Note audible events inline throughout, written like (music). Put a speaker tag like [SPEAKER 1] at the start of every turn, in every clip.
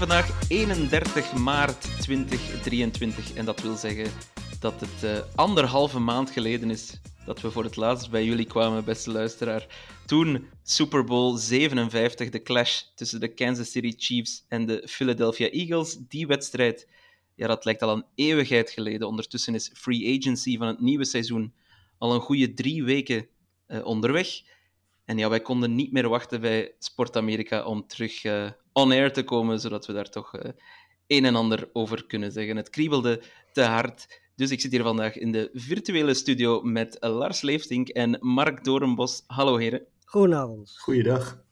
[SPEAKER 1] vandaag 31 maart 2023 en dat wil zeggen dat het eh, anderhalve maand geleden is dat we voor het laatst bij jullie kwamen, beste luisteraar. Toen Super Bowl 57, de clash tussen de Kansas City Chiefs en de Philadelphia Eagles. Die wedstrijd, ja, dat lijkt al een eeuwigheid geleden. Ondertussen is free agency van het nieuwe seizoen al een goede drie weken eh, onderweg. En ja, wij konden niet meer wachten bij Sport Amerika om terug eh, on air te komen, zodat we daar toch eh, een en ander over kunnen zeggen. Het kriebelde te hard. Dus ik zit hier vandaag in de virtuele studio met Lars Leeftink en Mark Doornbos. Hallo heren.
[SPEAKER 2] Goedenavond.
[SPEAKER 3] Goeiedag.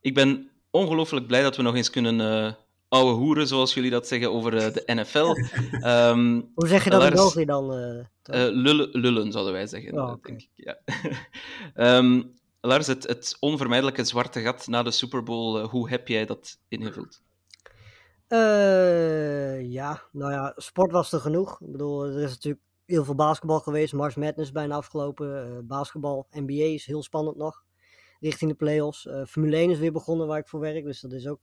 [SPEAKER 1] Ik ben ongelooflijk blij dat we nog eens kunnen eh ouwe hoeren, zoals jullie dat zeggen, over eh, de NFL. (laughs) Ehm,
[SPEAKER 2] Hoe zeg je dat in
[SPEAKER 1] Lars,
[SPEAKER 2] België dan? eh?
[SPEAKER 1] Eh, lullen, lullen, zouden wij zeggen,
[SPEAKER 2] Oh, oké.
[SPEAKER 1] denk ik. Ja. (laughs) Ehm, Lars, het, het onvermijdelijke zwarte gat na de Super Bowl, eh, hoe heb jij dat ingevuld?
[SPEAKER 2] Eh, ja, nou ja, sport was er genoeg. Ik bedoel, er is natuurlijk heel veel basketbal geweest. March Madness bijna afgelopen. eh, basketbal, NBA is heel spannend nog. Richting de playoffs. Eh Formule 1 is weer begonnen waar ik voor werk. Dus dat is ook...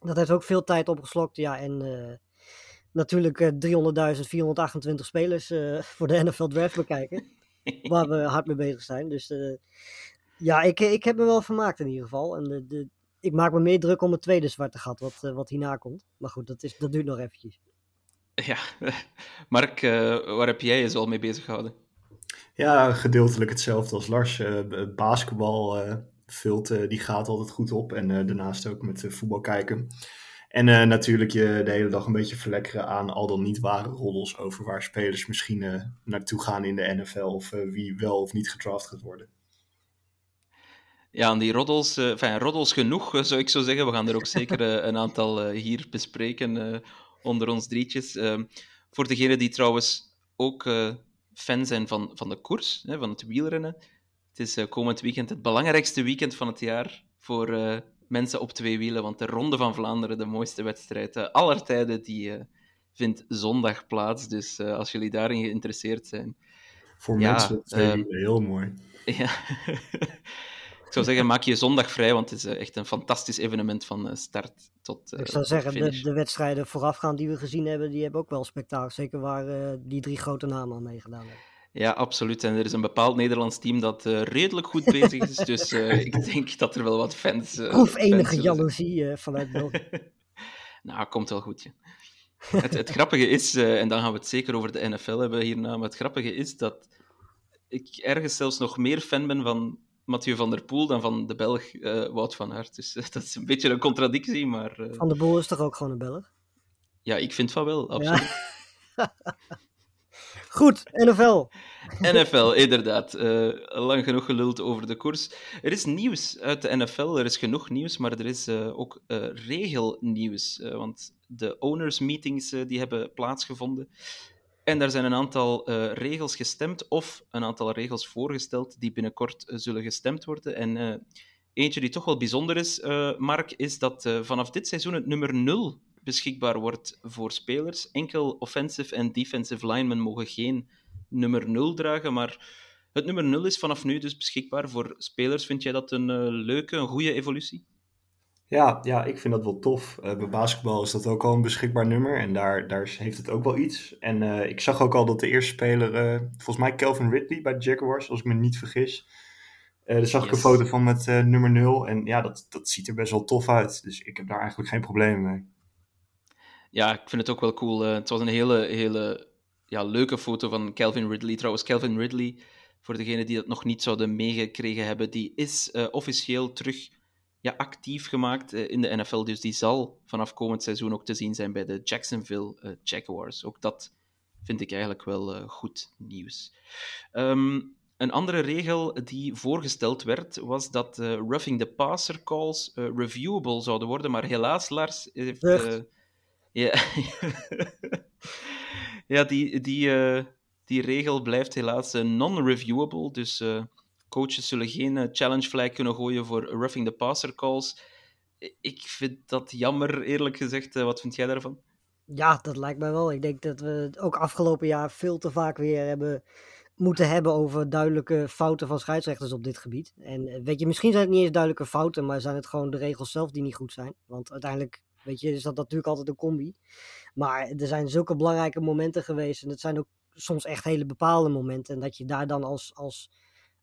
[SPEAKER 2] dat heeft ook veel tijd opgeslokt. Ja, en natuurlijk eh 300.428 spelers (laughs) voor de NFL Draft bekijken. (laughs) waar we hard mee bezig zijn. Dus eh, ja, ik, ik heb me wel vermaakt in ieder geval. En de, de, ik maak me meer druk om het tweede zwarte gat, wat, eh, wat hierna komt. Maar goed, dat, is, dat duurt nog eventjes. (laughs)
[SPEAKER 1] Ja, (laughs) Mark, eh, waar heb jij je zo al mee bezig gehouden?
[SPEAKER 3] Ja, gedeeltelijk hetzelfde als Lars. Eh, basketbal eh, vult, eh, die gaat altijd goed op. En eh, daarnaast ook met eh, voetbal kijken. En eh, natuurlijk je de hele dag een beetje verlekkeren aan al dan niet ware roddels over waar spelers misschien eh, naartoe gaan in de NFL. Of eh, wie wel of niet gedraft gaat worden.
[SPEAKER 1] Ja, aan die roddels, enfin, roddels genoeg, zou ik zo zeggen. We gaan er ook zeker een aantal hier bespreken onder ons drietjes. Ehm, voor degenen die trouwens ook fan zijn van, van de koers, hè, van het wielrennen. Het is komend weekend het belangrijkste weekend van het jaar voor mensen op twee wielen, want de Ronde van Vlaanderen, de mooiste wedstrijd aller tijden, die eh, vindt zondag plaats. Dus eh, als jullie daarin geïnteresseerd zijn,
[SPEAKER 3] Voor
[SPEAKER 1] Ja,
[SPEAKER 3] mensen op twee
[SPEAKER 1] eh,
[SPEAKER 3] wielen, heel mooi. (laughs)
[SPEAKER 1] ja. Ik zou zeggen, maak je zondag vrij, want het is echt een fantastisch evenement van start tot eh,
[SPEAKER 2] ik zou zeggen, de, de wedstrijden voorafgaand die we gezien hebben, die hebben ook wel spektakel. Zeker waar die drie grote namen aan meegedaan hebben.
[SPEAKER 1] Ja, absoluut. En er is een bepaald Nederlands team dat eh, redelijk goed bezig is, dus eh, (laughs) ik denk dat er wel wat fans...
[SPEAKER 2] Proef
[SPEAKER 1] fans
[SPEAKER 2] enige jaloezie vanuit België. (laughs)
[SPEAKER 1] Nou, komt wel goed, ja. Het, het grappige is, en dan gaan we het zeker over de NFL hebben hierna, maar het grappige is dat ik ergens zelfs nog meer fan ben van Mathieu van der Poel dan van de Belg Wout van Aert. Dus (laughs) dat is een beetje een contradictie, maar...
[SPEAKER 2] Van de Boel is toch ook gewoon een Belg?
[SPEAKER 1] Ja, ik vind van wel, absoluut.
[SPEAKER 2] Ja. Goed, NFL.
[SPEAKER 1] NFL, inderdaad. Eh, lang genoeg geluld over de koers. Er is nieuws uit de NFL, er is genoeg nieuws, maar er is eh, ook eh, regelnieuws. Want de owners meetings die hebben plaatsgevonden. En daar zijn een aantal regels gestemd, of een aantal regels voorgesteld, die binnenkort zullen gestemd worden. En eentje die toch wel bijzonder is, Mark, is dat vanaf dit seizoen het nummer 0 beschikbaar wordt voor spelers. Enkel offensive en defensive linemen mogen geen nummer 0 dragen, maar het nummer 0 is vanaf nu dus beschikbaar voor spelers. Vind jij dat een eh, leuke, een goede evolutie?
[SPEAKER 3] Ja, ja, ik vind dat wel tof. Eh, bij basketbal is dat ook al een beschikbaar nummer en daar, daar heeft het ook wel iets. En eh, ik zag ook al dat de eerste speler, volgens mij Calvin Ridley bij de Jaguars, als ik me niet vergis. Daar zag ik een foto van met nummer 0 en ja, dat, dat ziet er best wel tof uit. Dus ik heb daar eigenlijk geen probleem mee.
[SPEAKER 1] Ja, ik vind het ook wel cool. Eh, het was een hele, hele ja, leuke foto van Calvin Ridley. Trouwens, Calvin Ridley, voor degenen die dat nog niet zouden meegekregen hebben, die is eh, officieel terug ja, actief gemaakt eh, in de NFL. Dus die zal vanaf komend seizoen ook te zien zijn bij de Jacksonville Jaguars. Ook dat vind ik eigenlijk wel goed nieuws. Ehm, een andere regel die voorgesteld werd, was dat roughing the passer calls reviewable zouden worden, maar helaas, Lars heeft... Ja, (laughs) ja, die, die, die regel blijft helaas non-reviewable, dus coaches zullen geen challenge flag kunnen gooien voor roughing the passer calls. Ik vind dat jammer, eerlijk gezegd. wat vind jij daarvan?
[SPEAKER 2] Ja, dat lijkt mij wel. Ik denk dat we het ook afgelopen jaar veel te vaak weer hebben moeten hebben over duidelijke fouten van scheidsrechters op dit gebied. En eh, weet je, misschien zijn het niet eens duidelijke fouten, maar zijn het gewoon de regels zelf die niet goed zijn. Want uiteindelijk, weet je, is dat natuurlijk altijd een combi. Maar er zijn zulke belangrijke momenten geweest en het zijn ook soms echt hele bepaalde momenten. En dat je daar dan als, als,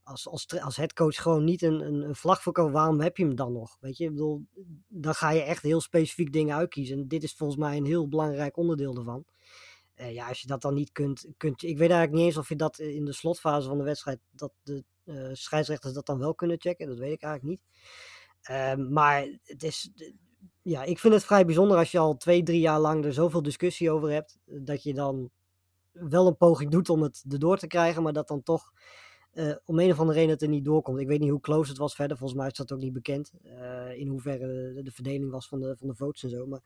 [SPEAKER 2] als, als, als headcoach gewoon niet een, een, vlag voor kan, waarom heb je hem dan nog? Weet je, ik bedoel, dan ga je echt heel specifiek dingen uitkiezen. En dit is volgens mij een heel belangrijk onderdeel ervan. Uh, ja, als je dat dan niet kunt, kunt. Ik weet eigenlijk niet eens of je dat in de slotfase van de wedstrijd. dat de uh, scheidsrechters dat dan wel kunnen checken. Dat weet ik eigenlijk niet. Uh, maar het is. Ja, ik vind het vrij bijzonder als je al twee, drie jaar lang er zoveel discussie over hebt. Dat je dan wel een poging doet om het erdoor te krijgen. Maar dat dan toch. Uh, om een of andere reden het er niet doorkomt. Ik weet niet hoe close het was verder. Volgens mij is dat ook niet bekend. in hoeverre de, de, verdeling was van de, van de votes en zo. Maar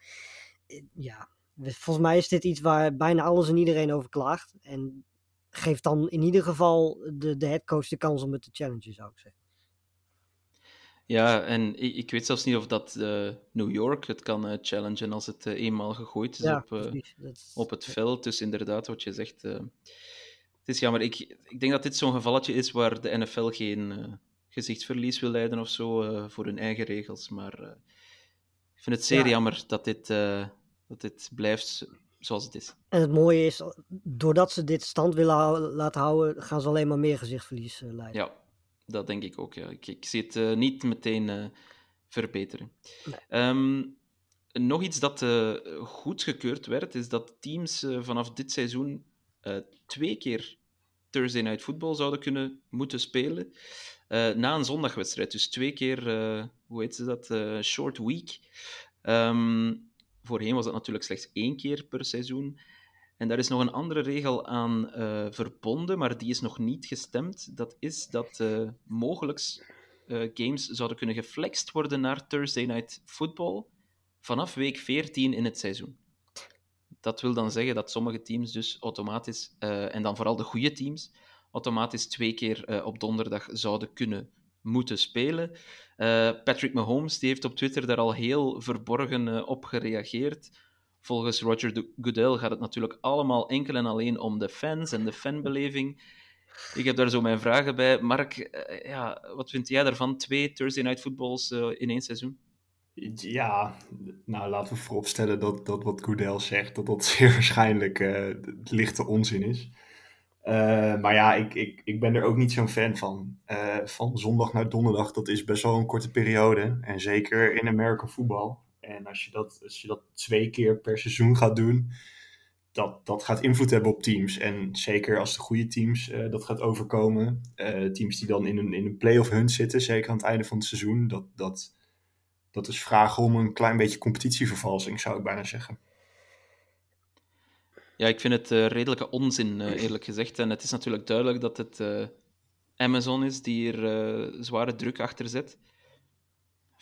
[SPEAKER 2] ja, Volgens mij is dit iets waar bijna alles en iedereen over klaagt. En geeft dan in ieder geval de, de headcoach de kans om het te challengen, zou ik zeggen.
[SPEAKER 1] Ja, en ik, ik weet zelfs niet of dat uh, New York het kan uh, challengen als het uh, eenmaal gegooid is ja, op, is... op het veld. Dus inderdaad, wat je zegt, het is jammer. Ik, ik denk dat dit zo'n gevalletje is waar de NFL geen gezichtsverlies wil leiden of zo voor hun eigen regels. Maar ik vind het zeer ja. jammer dat dit dat dit blijft zoals het is.
[SPEAKER 2] En het mooie is, doordat ze dit stand willen laten houden, gaan ze alleen maar meer gezichtsverlies leiden.
[SPEAKER 1] Ja, dat denk ik ook. Ja. Ik, ik zie het uh, niet meteen uh, verbeteren. Nee. Um, nog iets dat goedgekeurd werd, is dat teams vanaf dit seizoen twee keer Thursday Night Football zouden kunnen moeten spelen. na een zondagwedstrijd. Dus twee keer, hoe heet ze dat? short week. Um, Voorheen was dat natuurlijk slechts één keer per seizoen. En daar is nog een andere regel aan uh, verbonden, maar die is nog niet gestemd. Dat is dat uh, mogelijk uh, games zouden kunnen geflext worden naar Thursday Night Football vanaf week 14 in het seizoen. Dat wil dan zeggen dat sommige teams dus automatisch, en dan vooral de goede teams, automatisch twee keer op donderdag zouden kunnen moeten spelen. Patrick Mahomes die heeft op Twitter daar al heel verborgen op gereageerd. Volgens Roger Goodell gaat het natuurlijk allemaal enkel en alleen om de fans en de fanbeleving. Ik heb daar zo mijn vragen bij. Mark, uh, ja, wat vind jij daarvan? Twee Thursday Night Footballs in één seizoen?
[SPEAKER 3] Ja, nou laten we vooropstellen dat, dat wat Goodell zegt, dat dat (laughs) zeer waarschijnlijk lichte onzin is. Uh, maar ja, ik, ik, ik ben er ook niet zo'n fan van. Uh, van zondag naar donderdag, dat is best wel een korte periode. En zeker in American voetbal. En als je, dat, als je dat twee keer per seizoen gaat doen, dat, dat gaat invloed hebben op teams. En zeker als de goede teams uh, dat gaat overkomen. teams die dan in een, in een play-off hunt zitten, zeker aan het einde van het seizoen. Dat, dat, dat is vragen om een klein beetje competitievervalsing, zou ik bijna zeggen.
[SPEAKER 1] Ja, ik vind het uh, redelijke onzin, eerlijk gezegd. En het is natuurlijk duidelijk dat het Amazon is die hier zware druk achter zet.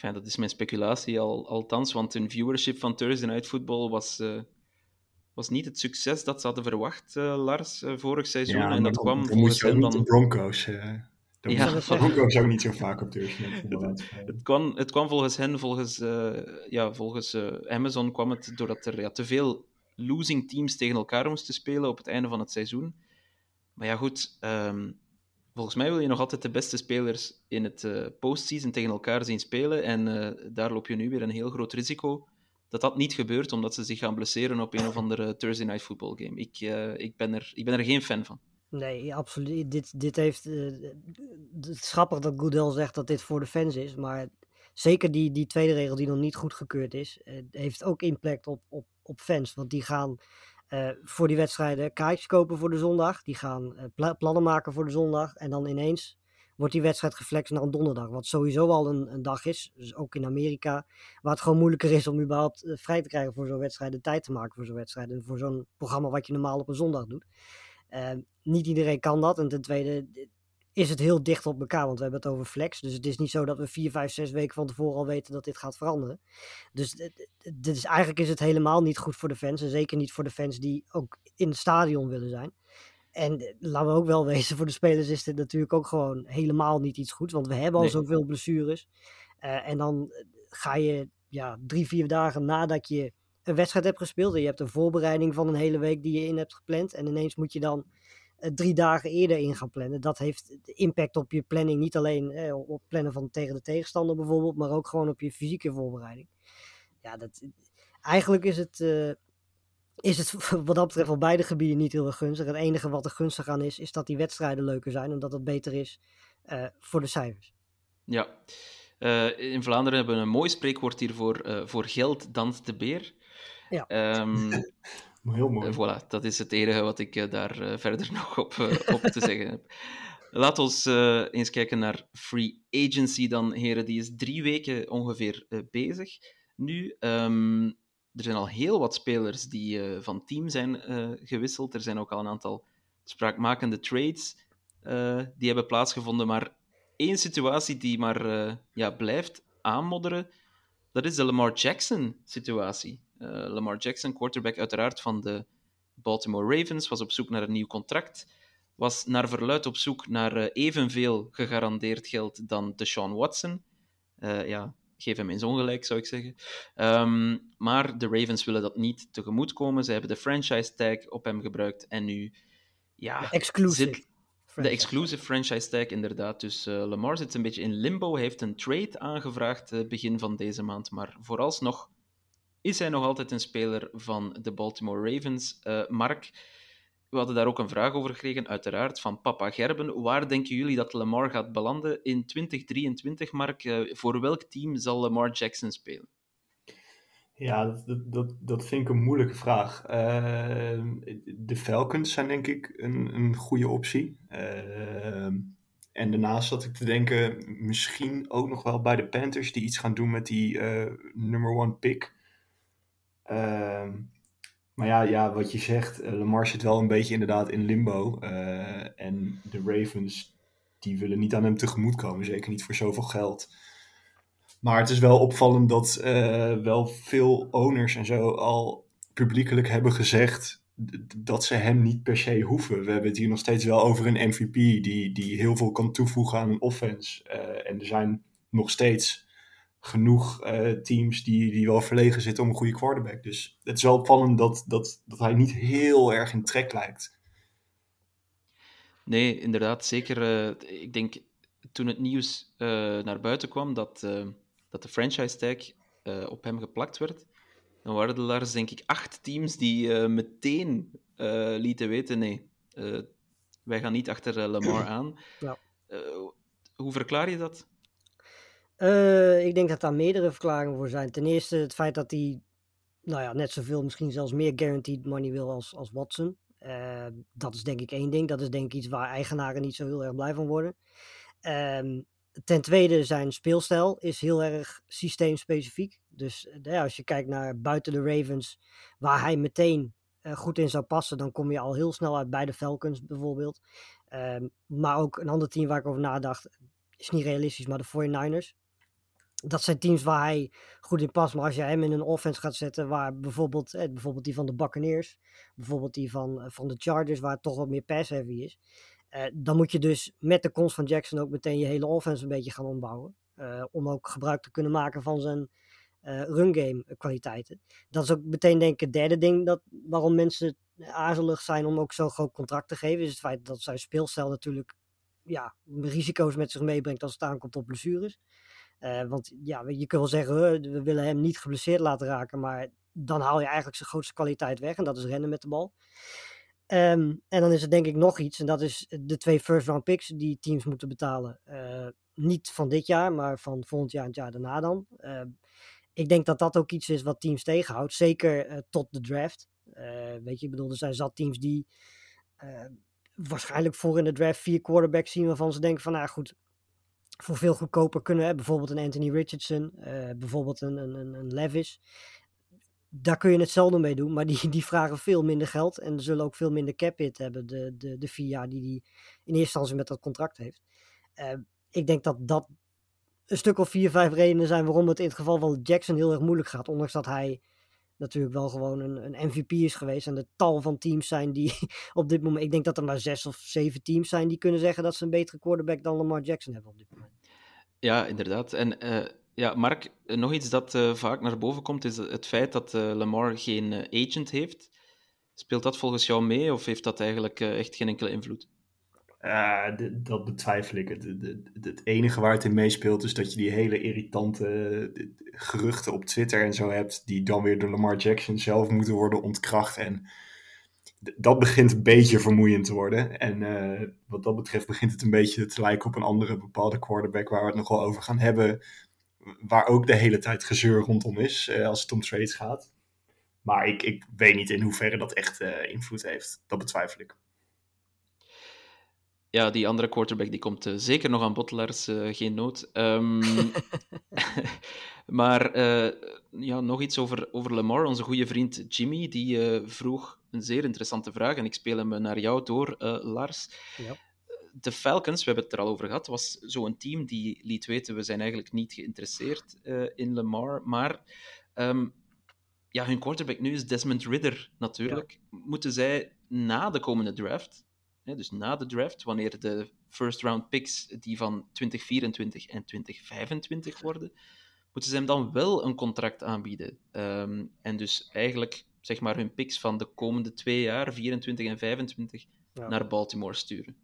[SPEAKER 1] Enfin, dat is mijn speculatie al, althans, want hun viewership van Thursday Night Football was, was niet het succes dat ze hadden verwacht, Lars, vorig seizoen.
[SPEAKER 3] Ja,
[SPEAKER 1] en dat
[SPEAKER 3] dan,
[SPEAKER 1] kwam
[SPEAKER 3] dan volgens hen dan... de Broncos. De
[SPEAKER 1] ja,
[SPEAKER 3] Broncos ook niet zo vaak op Thursday
[SPEAKER 1] Night het, kwam, het kwam volgens hen, volgens, ja, volgens Amazon, kwam het doordat er ja, te veel losing teams tegen elkaar moesten spelen op het einde van het seizoen. Maar ja, goed. Um, volgens mij wil je nog altijd de beste spelers in het uh, postseason tegen elkaar zien spelen. En uh, daar loop je nu weer een heel groot risico dat dat niet gebeurt, omdat ze zich gaan blesseren op een of andere Thursday Night Football game. Ik, uh, ik, ben, er, ik ben er geen fan van.
[SPEAKER 2] Nee, absoluut. Dit, dit heeft, het is grappig dat Goodell zegt dat dit voor de fans is, maar zeker die, die tweede regel die nog niet goedgekeurd is, heeft ook impact op, op op fans. Want die gaan uh, voor die wedstrijden kaartjes kopen voor de zondag. Die gaan pla plannen maken voor de zondag. En dan ineens wordt die wedstrijd geflext naar een donderdag. Wat sowieso al een, een dag is, dus ook in Amerika, waar het gewoon moeilijker is om überhaupt eh, vrij te krijgen voor zo'n wedstrijd, de tijd te maken voor zo'n wedstrijd en voor zo'n programma wat je normaal op een zondag doet. Niet iedereen kan dat. En ten tweede is het heel dicht op elkaar, want we hebben het over flex. Dus het is niet zo dat we vier, vijf, zes weken van tevoren al weten dat dit gaat veranderen. Dus dit is, eigenlijk is het helemaal niet goed voor de fans. En zeker niet voor de fans die ook in het stadion willen zijn. En laten we ook wel (laughs) wezen, voor de spelers is dit natuurlijk ook gewoon helemaal niet iets goeds. Want we hebben al nee. zoveel blessures. Uh, en dan ga je ja, drie, vier dagen nadat je een wedstrijd hebt gespeeld. En je hebt een voorbereiding van een hele week die je in hebt gepland. En ineens moet je dan drie dagen eerder in gaan plannen. Dat heeft impact op je planning. Niet alleen eh, op plannen van tegen de tegenstander bijvoorbeeld. Maar ook gewoon op je fysieke voorbereiding. Ja, dat, eigenlijk is het is het (laughs) wat dat betreft op beide gebieden niet heel erg gunstig. Het enige wat er gunstig aan is, is dat die wedstrijden leuker zijn en dat het beter is uh, voor de cijfers.
[SPEAKER 1] Ja, uh, in Vlaanderen hebben we een mooi spreekwoord hiervoor. Uh, voor geld danst de beer.
[SPEAKER 2] Ja.
[SPEAKER 1] Um, (laughs)
[SPEAKER 3] Heel mooi.
[SPEAKER 1] voilà, dat is het enige wat ik daar verder (laughs) nog op, op te zeggen heb. Laat ons eens kijken naar free agency dan, heren. Die is drie weken ongeveer bezig nu. Um, er zijn al heel wat spelers die van team zijn gewisseld. Er zijn ook al een aantal spraakmakende trades die hebben plaatsgevonden. Maar één situatie die maar ja, blijft aanmodderen, dat is de Lamar Jackson-situatie. Lamar Jackson, quarterback uiteraard van de Baltimore Ravens, was op zoek naar een nieuw contract. Was naar verluid op zoek naar evenveel gegarandeerd geld dan Deshaun Watson. ja, geef hem eens ongelijk, zou ik zeggen. Um, maar de Ravens willen dat niet tegemoetkomen. Ze hebben de franchise tag op hem gebruikt en nu... Ja,
[SPEAKER 2] de exclusive.
[SPEAKER 1] Zit, de exclusive franchise tag, inderdaad. Dus uh, Lamar zit een beetje in limbo. Hij heeft een trade aangevraagd uh, begin van deze maand. Maar vooralsnog is hij nog altijd een speler van de Baltimore Ravens. Uh, Mark, we hadden daar ook een vraag over gekregen, uiteraard, van Papa Gerben. Waar denken jullie dat Lamar gaat belanden in 2023, Mark? Uh, voor welk team zal Lamar Jackson spelen?
[SPEAKER 3] Ja, dat, dat, vind ik een moeilijke vraag. Uh, de Falcons zijn denk ik een, een goede optie. Uh, en daarnaast zat ik te denken, misschien ook nog wel bij de Panthers, die iets gaan doen met die number one pick. Uh, maar ja, ja, wat je zegt, uh, Lamar zit wel een beetje inderdaad in limbo. Uh, en de Ravens, die willen niet aan hem tegemoet komen. Zeker niet voor zoveel geld. Maar het is wel opvallend dat uh, wel veel owners en zo al publiekelijk hebben gezegd dat ze hem niet per se hoeven. We hebben het hier nog steeds wel over een MVP die, die heel veel kan toevoegen aan een offense. en er zijn nog steeds genoeg uh, teams die, die wel verlegen zitten om een goede quarterback. Dus het is wel opvallend dat, dat, dat hij niet heel erg in trek lijkt.
[SPEAKER 1] Nee, inderdaad, zeker. Uh, ik denk toen het nieuws uh, naar buiten kwam dat, dat de franchise tag op hem geplakt werd, dan waren er daar denk ik acht teams die meteen lieten weten: nee, wij gaan niet achter Lamar (clears throat) aan.
[SPEAKER 2] Ja.
[SPEAKER 1] hoe verklaar je dat?
[SPEAKER 2] Uh, ik denk dat daar meerdere verklaringen voor zijn. Ten eerste het feit dat hij nou ja, net zoveel, misschien zelfs meer guaranteed money wil als, als Watson. Uh, dat is denk ik één ding. Dat is denk ik iets waar eigenaren niet zo heel erg blij van worden. Uh, ten tweede zijn speelstijl is heel erg systeemspecifiek. Dus ja, als je kijkt naar buiten de Ravens, waar hij meteen goed in zou passen, dan kom je al heel snel uit bij de Falcons bijvoorbeeld. Ehm, maar ook een ander team waar ik over nadacht, is niet realistisch, maar de 49ers dat zijn teams waar hij goed in past. Maar als je hem in een offense gaat zetten, waar bijvoorbeeld, eh, bijvoorbeeld die van de Buccaneers, bijvoorbeeld die van, van de Chargers, waar het toch wat meer pass-heavy is, eh, dan moet je dus met de komst van Jackson ook meteen je hele offense een beetje gaan ombouwen. Om ook gebruik te kunnen maken van zijn uh, run game kwaliteiten. Dat is ook meteen denk ik het derde ding dat, waarom mensen aarzelig zijn om ook zo'n groot contract te geven. Is het feit dat zijn speelstijl natuurlijk ja, risico's met zich meebrengt als het aankomt op blessures. Uh, want ja, je kunt wel zeggen, we willen hem niet geblesseerd laten raken, maar dan haal je eigenlijk zijn grootste kwaliteit weg en dat is rennen met de bal. Um, en dan is er denk ik nog iets, en dat is de twee first round picks die teams moeten betalen. Uh, niet van dit jaar, maar van volgend jaar en het jaar daarna dan. Uh, ik denk dat dat ook iets is wat teams tegenhoudt, zeker tot de draft. weet je, ik bedoel, er zijn zat teams die waarschijnlijk voor in de draft vier quarterbacks zien waarvan ze denken van, nou goed, voor veel goedkoper kunnen. Bijvoorbeeld een Anthony Richardson, uh, bijvoorbeeld een, een, een Levis. Daar kun je hetzelfde mee doen, maar die, (laughs) die vragen veel minder geld en zullen ook veel minder cap hit hebben, de, de, de vier jaar die hij in eerste instantie met dat contract heeft. Uh, ik denk dat dat een stuk of vier, vijf redenen zijn waarom het in het geval van Jackson heel erg moeilijk gaat. Ondanks dat hij natuurlijk wel gewoon een, een MVP is geweest. En de tal van teams zijn die (laughs) op dit moment. Ik denk dat er maar zes of zeven teams zijn die kunnen zeggen dat ze een betere quarterback dan Lamar Jackson hebben op dit moment.
[SPEAKER 1] Ja, inderdaad. En uh, ja, Mark, nog iets dat uh, vaak naar boven komt, is het feit dat Lamar geen agent heeft. Speelt dat volgens jou mee of heeft dat eigenlijk echt geen enkele invloed?
[SPEAKER 3] Uh, dat betwijfel ik. Het, enige waar het in meespeelt is dat je die hele irritante geruchten op Twitter en zo hebt, die dan weer door Lamar Jackson zelf moeten worden ontkracht. En dat begint een beetje vermoeiend te worden. En uh, wat dat betreft begint het een beetje te lijken op een andere bepaalde quarterback waar we het nog wel over gaan hebben. Waar ook de hele tijd gezeur rondom is als het om trades gaat. Maar ik, ik weet niet in hoeverre dat echt invloed heeft. Dat betwijfel ik
[SPEAKER 1] ja, die andere quarterback die komt uh, zeker nog aan Bottelaars, uh, geen nood. Um, (laughs) (laughs) maar uh, ja, nog iets over, over Lamar. Onze goede vriend Jimmy die vroeg een zeer interessante vraag en ik speel hem naar jou door, Lars. Ja. De Falcons, we hebben het er al over gehad, was zo'n team die liet weten we zijn eigenlijk niet geïnteresseerd in Lamar, maar um, ja, hun quarterback nu is Desmond Ridder natuurlijk. Ja. Moeten zij na de komende draft dus na de draft, wanneer de first round picks die van 2024 en 2025 worden, moeten ze hem dan wel een contract aanbieden. Um, en dus eigenlijk zeg maar hun picks van de komende twee jaar, 24 en 25, ja. naar Baltimore sturen.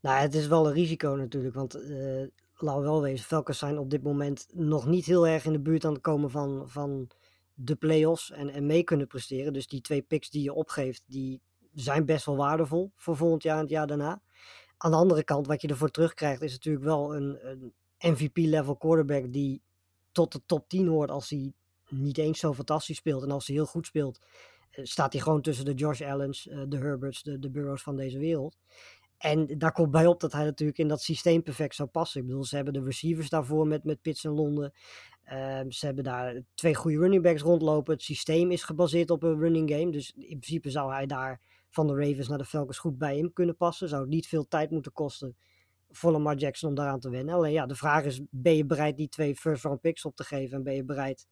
[SPEAKER 2] Nou, het is wel een risico natuurlijk, want uh, laten we wel wezen, Falcons zijn op dit moment nog niet heel erg in de buurt aan het komen van, van de playoffs en, en mee kunnen presteren. Dus die twee picks die je opgeeft, die zijn best wel waardevol voor volgend jaar en het jaar daarna. Aan de andere kant, wat je ervoor terugkrijgt, is natuurlijk wel een, een MVP-level quarterback die tot de top 10 hoort als hij niet eens zo fantastisch speelt. En als hij heel goed speelt, eh, staat hij gewoon tussen de Josh Allens, eh, de Herberts, de, de Burrows van deze wereld. En daar komt bij op dat hij natuurlijk in dat systeem perfect zou passen. Ik bedoel, ze hebben de receivers daarvoor met, met Pitts en Londen. Um, ze hebben daar twee goede running backs rondlopen. Het systeem is gebaseerd op een running game. Dus in principe zou hij daar van de Ravens naar de Falcons goed bij hem kunnen passen. Zou het niet veel tijd moeten kosten voor Lamar Jackson om daaraan te wennen. Alleen ja, de vraag is, ben je bereid die twee first round picks op te geven? En ben je bereid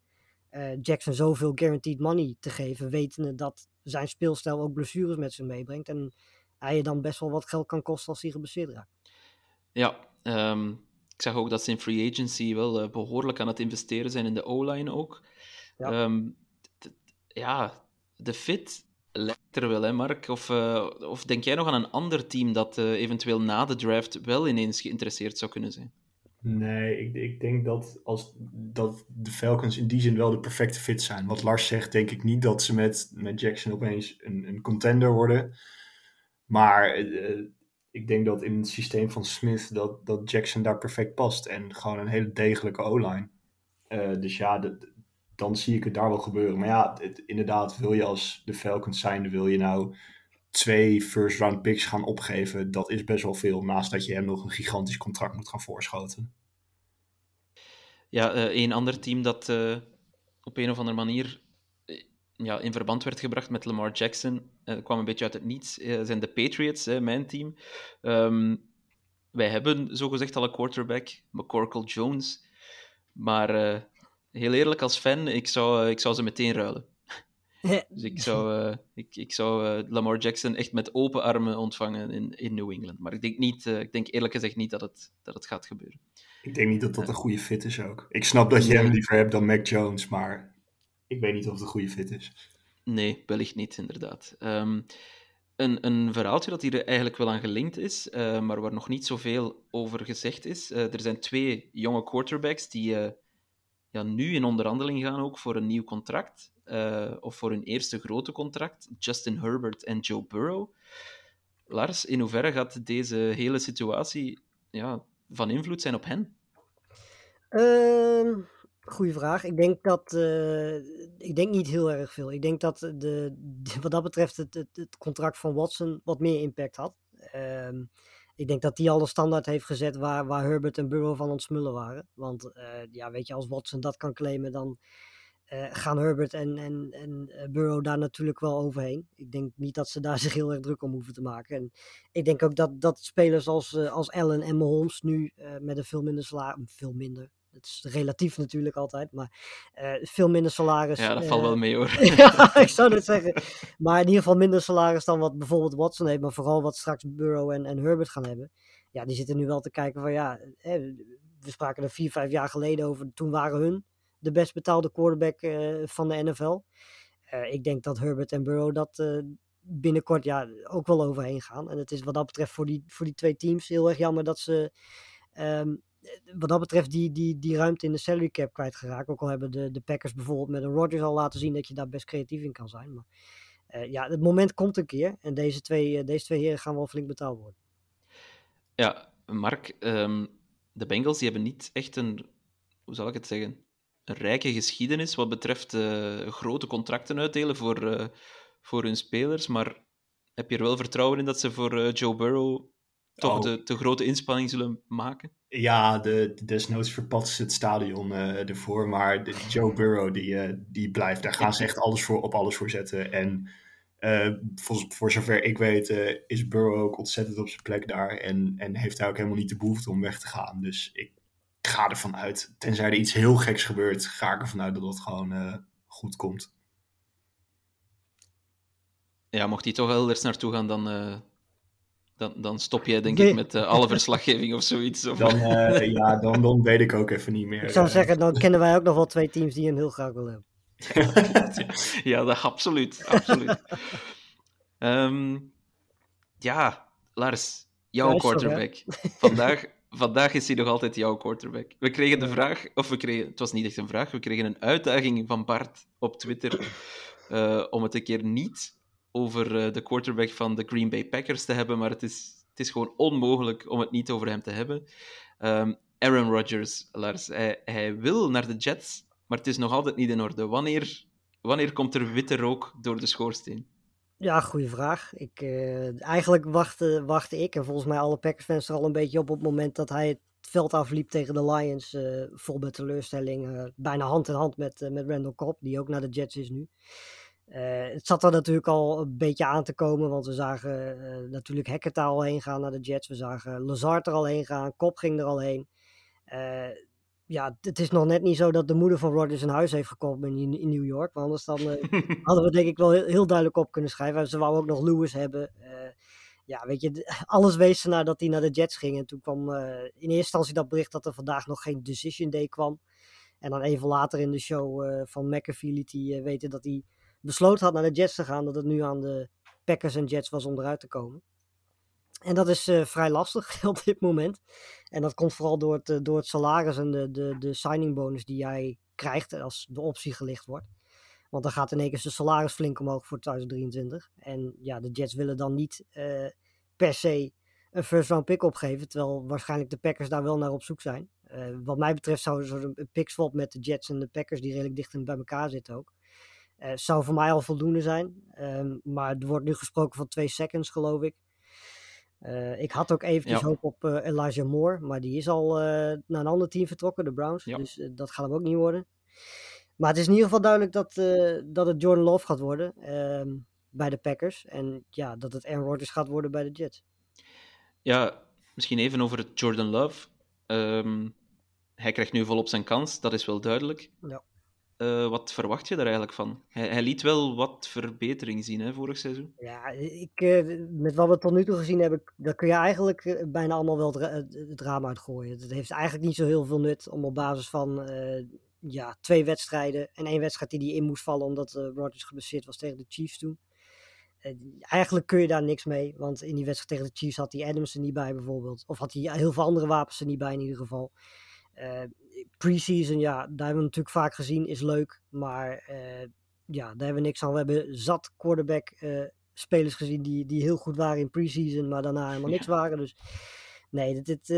[SPEAKER 2] uh, Jackson zoveel guaranteed money te geven, wetende dat zijn speelstijl ook blessures met zich meebrengt. En hij je dan best wel wat geld kan kosten als hij geblesseerd raakt.
[SPEAKER 1] Ja, um, ik zag ook dat ze in free agency wel uh, behoorlijk aan het investeren zijn in de O-line ook. Ja, um, ja de fit lijkt er wel, hè, Mark? Of, uh, of denk jij nog aan een ander team dat uh, eventueel na de draft wel ineens geïnteresseerd zou kunnen zijn?
[SPEAKER 3] Nee, ik, ik denk dat, als, dat de Falcons in die zin wel de perfecte fit zijn. Wat Lars zegt, denk ik niet dat ze met, met Jackson opeens een, een contender worden. Maar uh, ik denk dat in het systeem van Smith dat, dat Jackson daar perfect past. En gewoon een hele degelijke O-line. dus ja, de, dan zie ik het daar wel gebeuren. Maar ja, het, inderdaad, wil je als de Falcons zijnde, wil je nou twee first round picks gaan opgeven, dat is best wel veel. Naast dat je hem nog een gigantisch contract moet gaan voorschoten.
[SPEAKER 1] Ja, een ander team dat uh, op een of andere manier uh, ja, in verband werd gebracht met Lamar Jackson, kwam een beetje uit het niets, zijn de Patriots, mijn team. Um, wij hebben zogezegd al een quarterback, McCorkle Jones. Maar heel eerlijk, als fan, ik zou, eh, ik zou ze meteen ruilen. dus ik zou, uh, ik, ik zou uh, Lamar Jackson echt met open armen ontvangen in, in New England. Maar ik denk, niet, uh, ik denk eerlijk gezegd niet dat het, dat het gaat gebeuren.
[SPEAKER 3] Ik denk niet dat dat een goede fit is ook. Ik snap dat je hem liever hebt dan Mac Jones, maar ik weet niet of het een goede fit is.
[SPEAKER 1] Nee, wellicht niet, inderdaad. Um, een, een verhaaltje dat hier eigenlijk wel aan gelinkt is, maar waar nog niet zoveel over gezegd is. er zijn twee jonge quarterbacks die nu in onderhandeling gaan ook voor een nieuw contract. Uh, of voor hun eerste grote contract. Justin Herbert en Joe Burrow. Lars, in hoeverre gaat deze hele situatie ja, van invloed zijn op hen?
[SPEAKER 2] Uh, goeie vraag. Ik denk dat. Uh, ik denk niet heel erg veel. Ik denk dat de, wat dat betreft het, het, het contract van Watson wat meer impact had. Ehm, ik denk dat die al de standaard heeft gezet waar, waar Herbert en Burrow van ontsmullen waren. Want ja, weet je, als Watson dat kan claimen, dan gaan Herbert en, en, en Burrow daar natuurlijk wel overheen. Ik denk niet dat ze daar (laughs) zich heel erg druk om hoeven te maken. En ik denk ook dat, dat spelers als, als Allen en Mahomes nu met een veel minder salaris, veel minder, het is relatief natuurlijk altijd, maar uh, veel minder salaris.
[SPEAKER 1] Ja, dat valt wel mee hoor. (laughs)
[SPEAKER 2] ja, (laughs) ik zou het zeggen. Maar in ieder geval minder salaris dan wat bijvoorbeeld Watson heeft, maar vooral wat straks Burrow en, en Herbert gaan hebben. Ja, die zitten nu wel te kijken van ja, hè, we spraken er vier, vijf jaar geleden over. Toen waren hun de best betaalde quarterback uh, van de NFL. Ik denk dat Herbert en Burrow dat binnenkort ja, ook wel overheen gaan. En het is wat dat betreft voor die, voor die twee teams heel erg jammer dat ze um, wat dat betreft die, die, die ruimte in de salary cap kwijtgeraakt. Ook al hebben de, de Packers bijvoorbeeld met een Rodgers al laten zien dat je daar best creatief in kan zijn. Maar uh, ja, het moment komt een keer. En deze twee, uh, deze twee heren gaan wel flink betaald worden.
[SPEAKER 1] Ja, Mark, um, de Bengals die hebben niet echt een, hoe zal ik het zeggen, een rijke geschiedenis wat betreft uh, grote contracten uitdelen voor, voor hun spelers. Maar heb je er wel vertrouwen in dat ze voor Joe Burrow toch
[SPEAKER 3] Oh.
[SPEAKER 1] de, de grote inspanning zullen maken?
[SPEAKER 3] Ja, de, desnoods verpatsen ze het stadion eh, ervoor. Maar de, Joe Burrow, die, eh, die blijft. Daar gaan ze echt alles voor, op alles voor zetten. En eh, voor, voor zover ik weet, is Burrow ook ontzettend op zijn plek daar. En, en heeft hij ook helemaal niet de behoefte om weg te gaan. Dus ik ga ervan uit. Tenzij er iets heel geks gebeurt, ga ik ervan uit dat het gewoon goed komt.
[SPEAKER 1] Ja, mocht hij toch elders naartoe gaan, dan, dan, dan stop jij denk
[SPEAKER 2] Nee.
[SPEAKER 1] ik met eh, alle verslaggeving of zoiets. Of...
[SPEAKER 3] Dan, eh, ja, dan, dan weet ik ook even niet meer.
[SPEAKER 2] Ik zou
[SPEAKER 3] eh.
[SPEAKER 2] zeggen, dan kennen wij ook nog wel twee teams die hem heel graag willen hebben. (laughs)
[SPEAKER 1] ja, dat, absoluut. absoluut. Ehm, ja, Lars, jouw
[SPEAKER 2] Ja,
[SPEAKER 1] quarterback. (laughs) Vandaag, vandaag is hij nog altijd jouw quarterback. We kregen de vraag, of we kregen, het was niet echt een vraag, we kregen een uitdaging van Bart op Twitter eh, om het een keer niet over eh, de quarterback van de Green Bay Packers te hebben, maar het is, het is gewoon onmogelijk om het niet over hem te hebben. Ehm, Aaron Rodgers, Lars, hij, hij wil naar de Jets, maar het is nog altijd niet in orde. Wanneer, wanneer komt er witte rook door de schoorsteen?
[SPEAKER 2] Ja, goede vraag. Ik, eh, eigenlijk wachtte, wachtte ik en volgens mij alle Packers-fans er al een beetje op op het moment dat hij het veld afliep tegen de Lions. eh, vol met teleurstelling. bijna hand in hand met, met Randall Cobb, die ook naar de Jets is nu. Eh, het zat er natuurlijk al een beetje aan te komen, want we zagen eh, natuurlijk Hackett al heen gaan naar de Jets. We zagen Lazard er al heen gaan, Cobb ging er al heen. Eh, ja, het is nog net niet zo dat de moeder van Rodgers een huis heeft gekocht in, in New York. Want anders dan, (laughs) hadden we denk ik wel heel, heel duidelijk op kunnen schrijven. Ze wou ook nog Lewis hebben. Ja, weet je, alles wees ernaar dat hij naar de Jets ging. En toen kwam in eerste instantie dat bericht dat er vandaag nog geen decision day kwam. En dan even later in de show van McAfee liet hij weten dat hij besloten had naar de Jets te gaan. Dat het nu aan de Packers en Jets was om eruit te komen. En dat is eh, vrij lastig (laughs) op dit moment. En dat komt vooral door het, eh, door het salaris en de, de, de signing bonus die jij krijgt als de optie gelicht wordt. Want dan gaat in één keer zijn salaris flink omhoog voor 2023. En ja, de Jets willen dan niet eh, per se een first round pick opgeven. Terwijl waarschijnlijk de Packers daar wel naar op zoek zijn. Wat mij betreft zou een pick swap met de Jets en de Packers, die redelijk dicht bij elkaar zitten ook. Eh, zou voor mij al voldoende zijn. Ehm, maar er wordt nu gesproken van twee seconds, geloof ik. Eh, ik had ook eventjes
[SPEAKER 1] Ja.
[SPEAKER 2] hoop op eh, Elijah Moore, maar die is al naar een ander team vertrokken, de Browns.
[SPEAKER 1] Ja.
[SPEAKER 2] Dus dat gaat hem ook niet worden. Maar het is in ieder geval duidelijk dat, dat het Jordan Love gaat worden ehm, bij de Packers. En ja, dat het Aaron Rodgers gaat worden bij de Jets.
[SPEAKER 1] Ja, misschien even over het Jordan Love. Ehm, hij krijgt nu volop zijn kans, dat is wel duidelijk.
[SPEAKER 2] Ja.
[SPEAKER 1] Eh, wat verwacht je daar eigenlijk van? Hij, hij liet wel wat verbetering zien hè, vorig seizoen.
[SPEAKER 2] Ja, ik, eh, met wat we tot nu toe gezien hebben, daar kun je eigenlijk eh, bijna allemaal wel het, ra- het, het raam uitgooien. Het heeft eigenlijk niet zo heel veel nut om op basis van ja, twee wedstrijden en één wedstrijd die die in moest vallen omdat Rodgers geblesseerd was tegen de Chiefs toen. Eigenlijk kun je daar niks mee, want in die wedstrijd tegen de Chiefs had hij Adams er niet bij bijvoorbeeld. Of had hij heel veel andere wapens er niet bij in ieder geval. Eh Preseason, ja, daar hebben we natuurlijk vaak gezien, is leuk. Maar eh, ja, daar hebben we niks aan. We hebben zat quarterback eh, spelers gezien die, die heel goed waren in preseason, maar daarna helemaal niks waren. Dus nee, dit,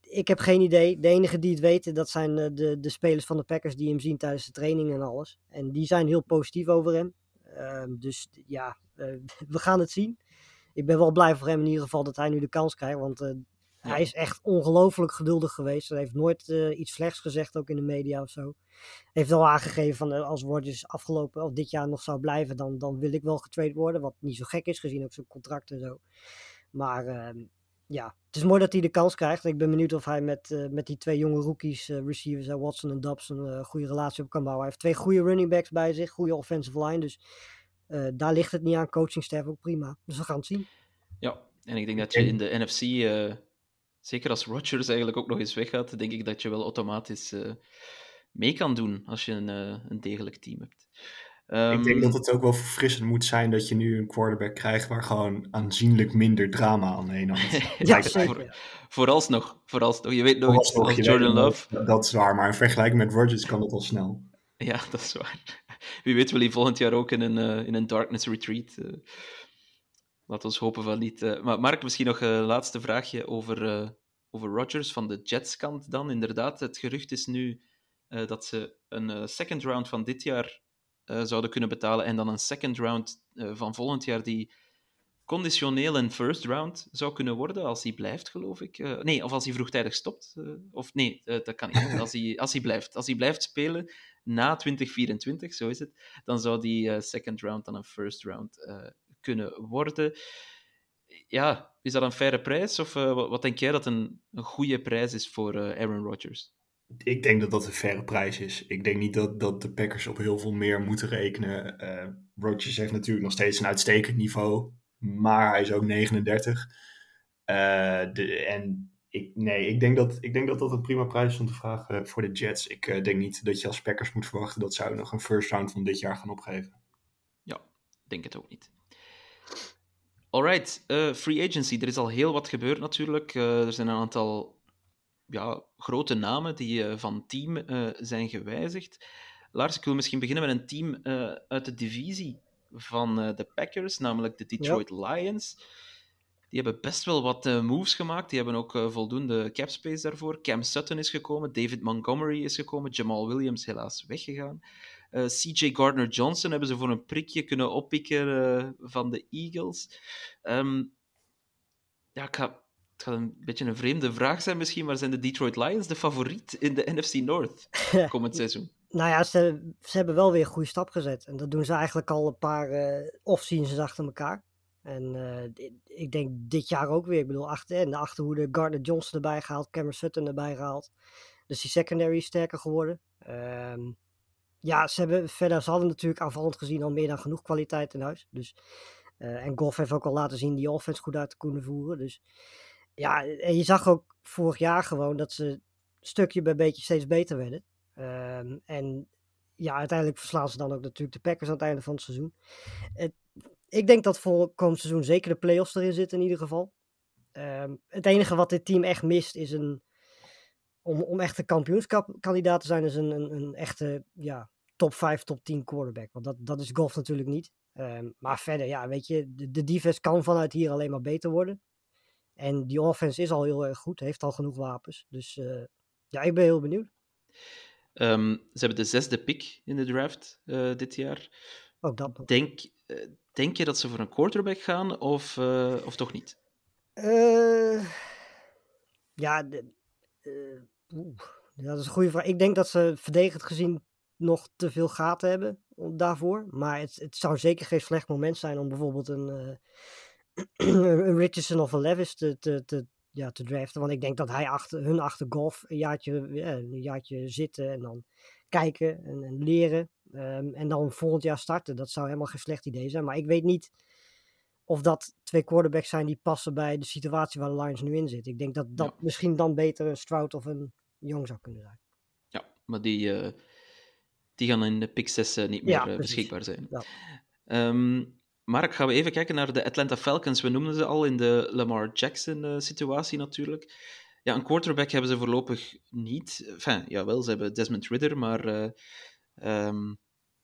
[SPEAKER 2] ik heb geen idee. De enige die het weten, dat zijn de, de spelers van de Packers die hem zien tijdens de training en alles. En die zijn heel positief over hem. Ehm, dus ja, (laughs) we gaan het zien. ik ben wel blij voor hem in ieder geval dat hij nu de kans krijgt. Want hij is echt ongelooflijk geduldig geweest. Hij heeft nooit uh, iets slechts gezegd, ook in de media of zo. Heeft al aangegeven van als Rodgers afgelopen of dit jaar nog zou blijven, dan, dan wil ik wel getraind worden. Wat niet zo gek is, gezien ook zijn contract en zo. Maar uh, ja, het is mooi dat hij de kans krijgt. Ik ben benieuwd of hij met, uh, met die twee jonge rookies, uh, receivers, Watson en Dubs, een uh, goede relatie op kan bouwen. Hij heeft twee goede running backs bij zich, goede offensive line. Dus daar ligt het niet aan. Coaching staff ook prima. Dus we gaan het zien.
[SPEAKER 1] Ja, en ik denk dat je in de NFC, zeker als Rodgers eigenlijk ook nog eens weggaat, denk ik dat je wel automatisch mee kan doen als je een, een degelijk team hebt.
[SPEAKER 3] Um, ik denk dat het ook wel verfrissend moet zijn dat je nu een quarterback krijgt waar gewoon aanzienlijk minder drama aan heen hangt. (laughs)
[SPEAKER 2] ja, zeker.
[SPEAKER 1] vooralsnog, vooralsnog. Je weet nooit, als Jordan Love...
[SPEAKER 3] Dat, dat, is waar, maar in vergelijking met Rodgers kan dat al snel.
[SPEAKER 1] Ja, (laughs) dat is waar. Wie weet wil hij volgend jaar ook in een, uh, in een darkness retreat. Uh, laat ons hopen van niet. Uh, maar Mark, misschien nog een laatste vraagje over, over Rodgers van de Jets kant dan. Inderdaad, het gerucht is nu dat ze een second round van dit jaar uh, zouden kunnen betalen. En dan een second round uh, van volgend jaar die conditioneel een first round zou kunnen worden als hij blijft, geloof ik. Uh, nee, of als hij vroegtijdig stopt. of nee, dat kan niet. (laughs) Als hij, als hij blijft. Als hij blijft spelen na 2024, zo is het, dan zou die second round dan een first round kunnen worden. Ja, is dat een faire prijs? Of wat, wat, denk jij dat een, een goede prijs is voor Aaron Rodgers?
[SPEAKER 3] Ik denk dat dat een faire prijs is. Ik denk niet dat, dat de Packers op heel veel meer moeten rekenen. Uh, Rodgers heeft natuurlijk nog steeds een uitstekend niveau, maar hij is ook 39. Uh, de, en ik, nee, ik denk, dat, ik denk dat dat een prima prijs is om te vragen voor de Jets. Ik denk niet dat je als Packers moet verwachten dat ze nog een first round van dit jaar gaan opgeven.
[SPEAKER 1] Ja, denk het ook niet. Alright, uh, free agency. Er is al heel wat gebeurd natuurlijk. Uh, er zijn een aantal ja, grote namen die uh, van team zijn gewijzigd. Lars, ik wil misschien beginnen met een team uit de divisie van de Packers, namelijk de Detroit ja. Lions. Die hebben best wel wat moves gemaakt. Die hebben ook voldoende cap space daarvoor. Cam Sutton is gekomen, David Montgomery is gekomen, Jamal Williams helaas weggegaan. CJ Gardner-Johnson hebben ze voor een prikje kunnen oppikken van de Eagles. Um, ja, ik ga het gaat een beetje een vreemde vraag zijn misschien, maar zijn de Detroit Lions de favoriet in de NFC North (laughs) komend seizoen?
[SPEAKER 2] nou ja, ze, ze hebben wel weer een goede stap gezet. En dat doen ze eigenlijk al een paar uh, off-seasons achter elkaar. En uh, ik denk dit jaar ook weer. Ik bedoel, achter, in de achterhoede Gardner Johnson erbij gehaald, Cameron Sutton erbij gehaald. Dus die secondary is sterker geworden. Um, ja, ze hebben verder, ze hadden natuurlijk aanvallend gezien al meer dan genoeg kwaliteit in huis. Dus, uh, en Goff heeft ook al laten zien die offense goed uit te kunnen voeren. Dus ja, en je zag ook vorig jaar gewoon dat ze stukje bij beetje steeds beter werden. Um, en ja, uiteindelijk verslaan ze dan ook natuurlijk de Packers aan het einde van het seizoen. Ik denk dat voor komend seizoen zeker de playoffs erin zitten in ieder geval. Um, het enige wat dit team echt mist is een. Om, om echt een kampioenskandidaat te zijn, is een, een, een echte ja, top 5, top 10 quarterback. Want dat, dat is golf natuurlijk niet. Um, maar verder, ja, weet je, de, de defense kan vanuit hier alleen maar beter worden. En die offense is al heel erg goed, heeft al genoeg wapens. Dus uh, ja, ik ben heel benieuwd.
[SPEAKER 1] Um, ze hebben de zesde pick in de draft uh, dit jaar.
[SPEAKER 2] Ook dat.
[SPEAKER 1] Denk, uh, denk je dat ze voor een quarterback gaan of, of toch niet?
[SPEAKER 2] ja, de, ja, dat is een goede vraag. Ik denk dat ze verdedigend gezien nog te veel gaten hebben daarvoor. Maar het, het zou zeker geen slecht moment zijn om bijvoorbeeld een (clears throat) een Richardson of een Levis te, te, te, ja, te draften. Want ik denk dat hij achter, hun achter golf een jaartje, jaartje zitten en dan kijken en, en leren. Um, en dan volgend jaar starten. Dat zou helemaal geen slecht idee zijn. Maar ik weet niet of dat twee quarterbacks zijn die passen bij de situatie waar de Lions nu in zitten. Ik denk dat dat ja. misschien dan beter een Stroud of een Jong zou kunnen zijn.
[SPEAKER 1] Ja, maar die, uh, die gaan in de pick 6 uh, niet meer ja, uh, beschikbaar zijn. Ja. Um, Mark, gaan we even kijken naar de Atlanta Falcons. We noemden ze al in de Lamar Jackson-situatie natuurlijk. Ja, een quarterback hebben ze voorlopig niet. Enfin, jawel, ze hebben Desmond Ridder, maar... Um,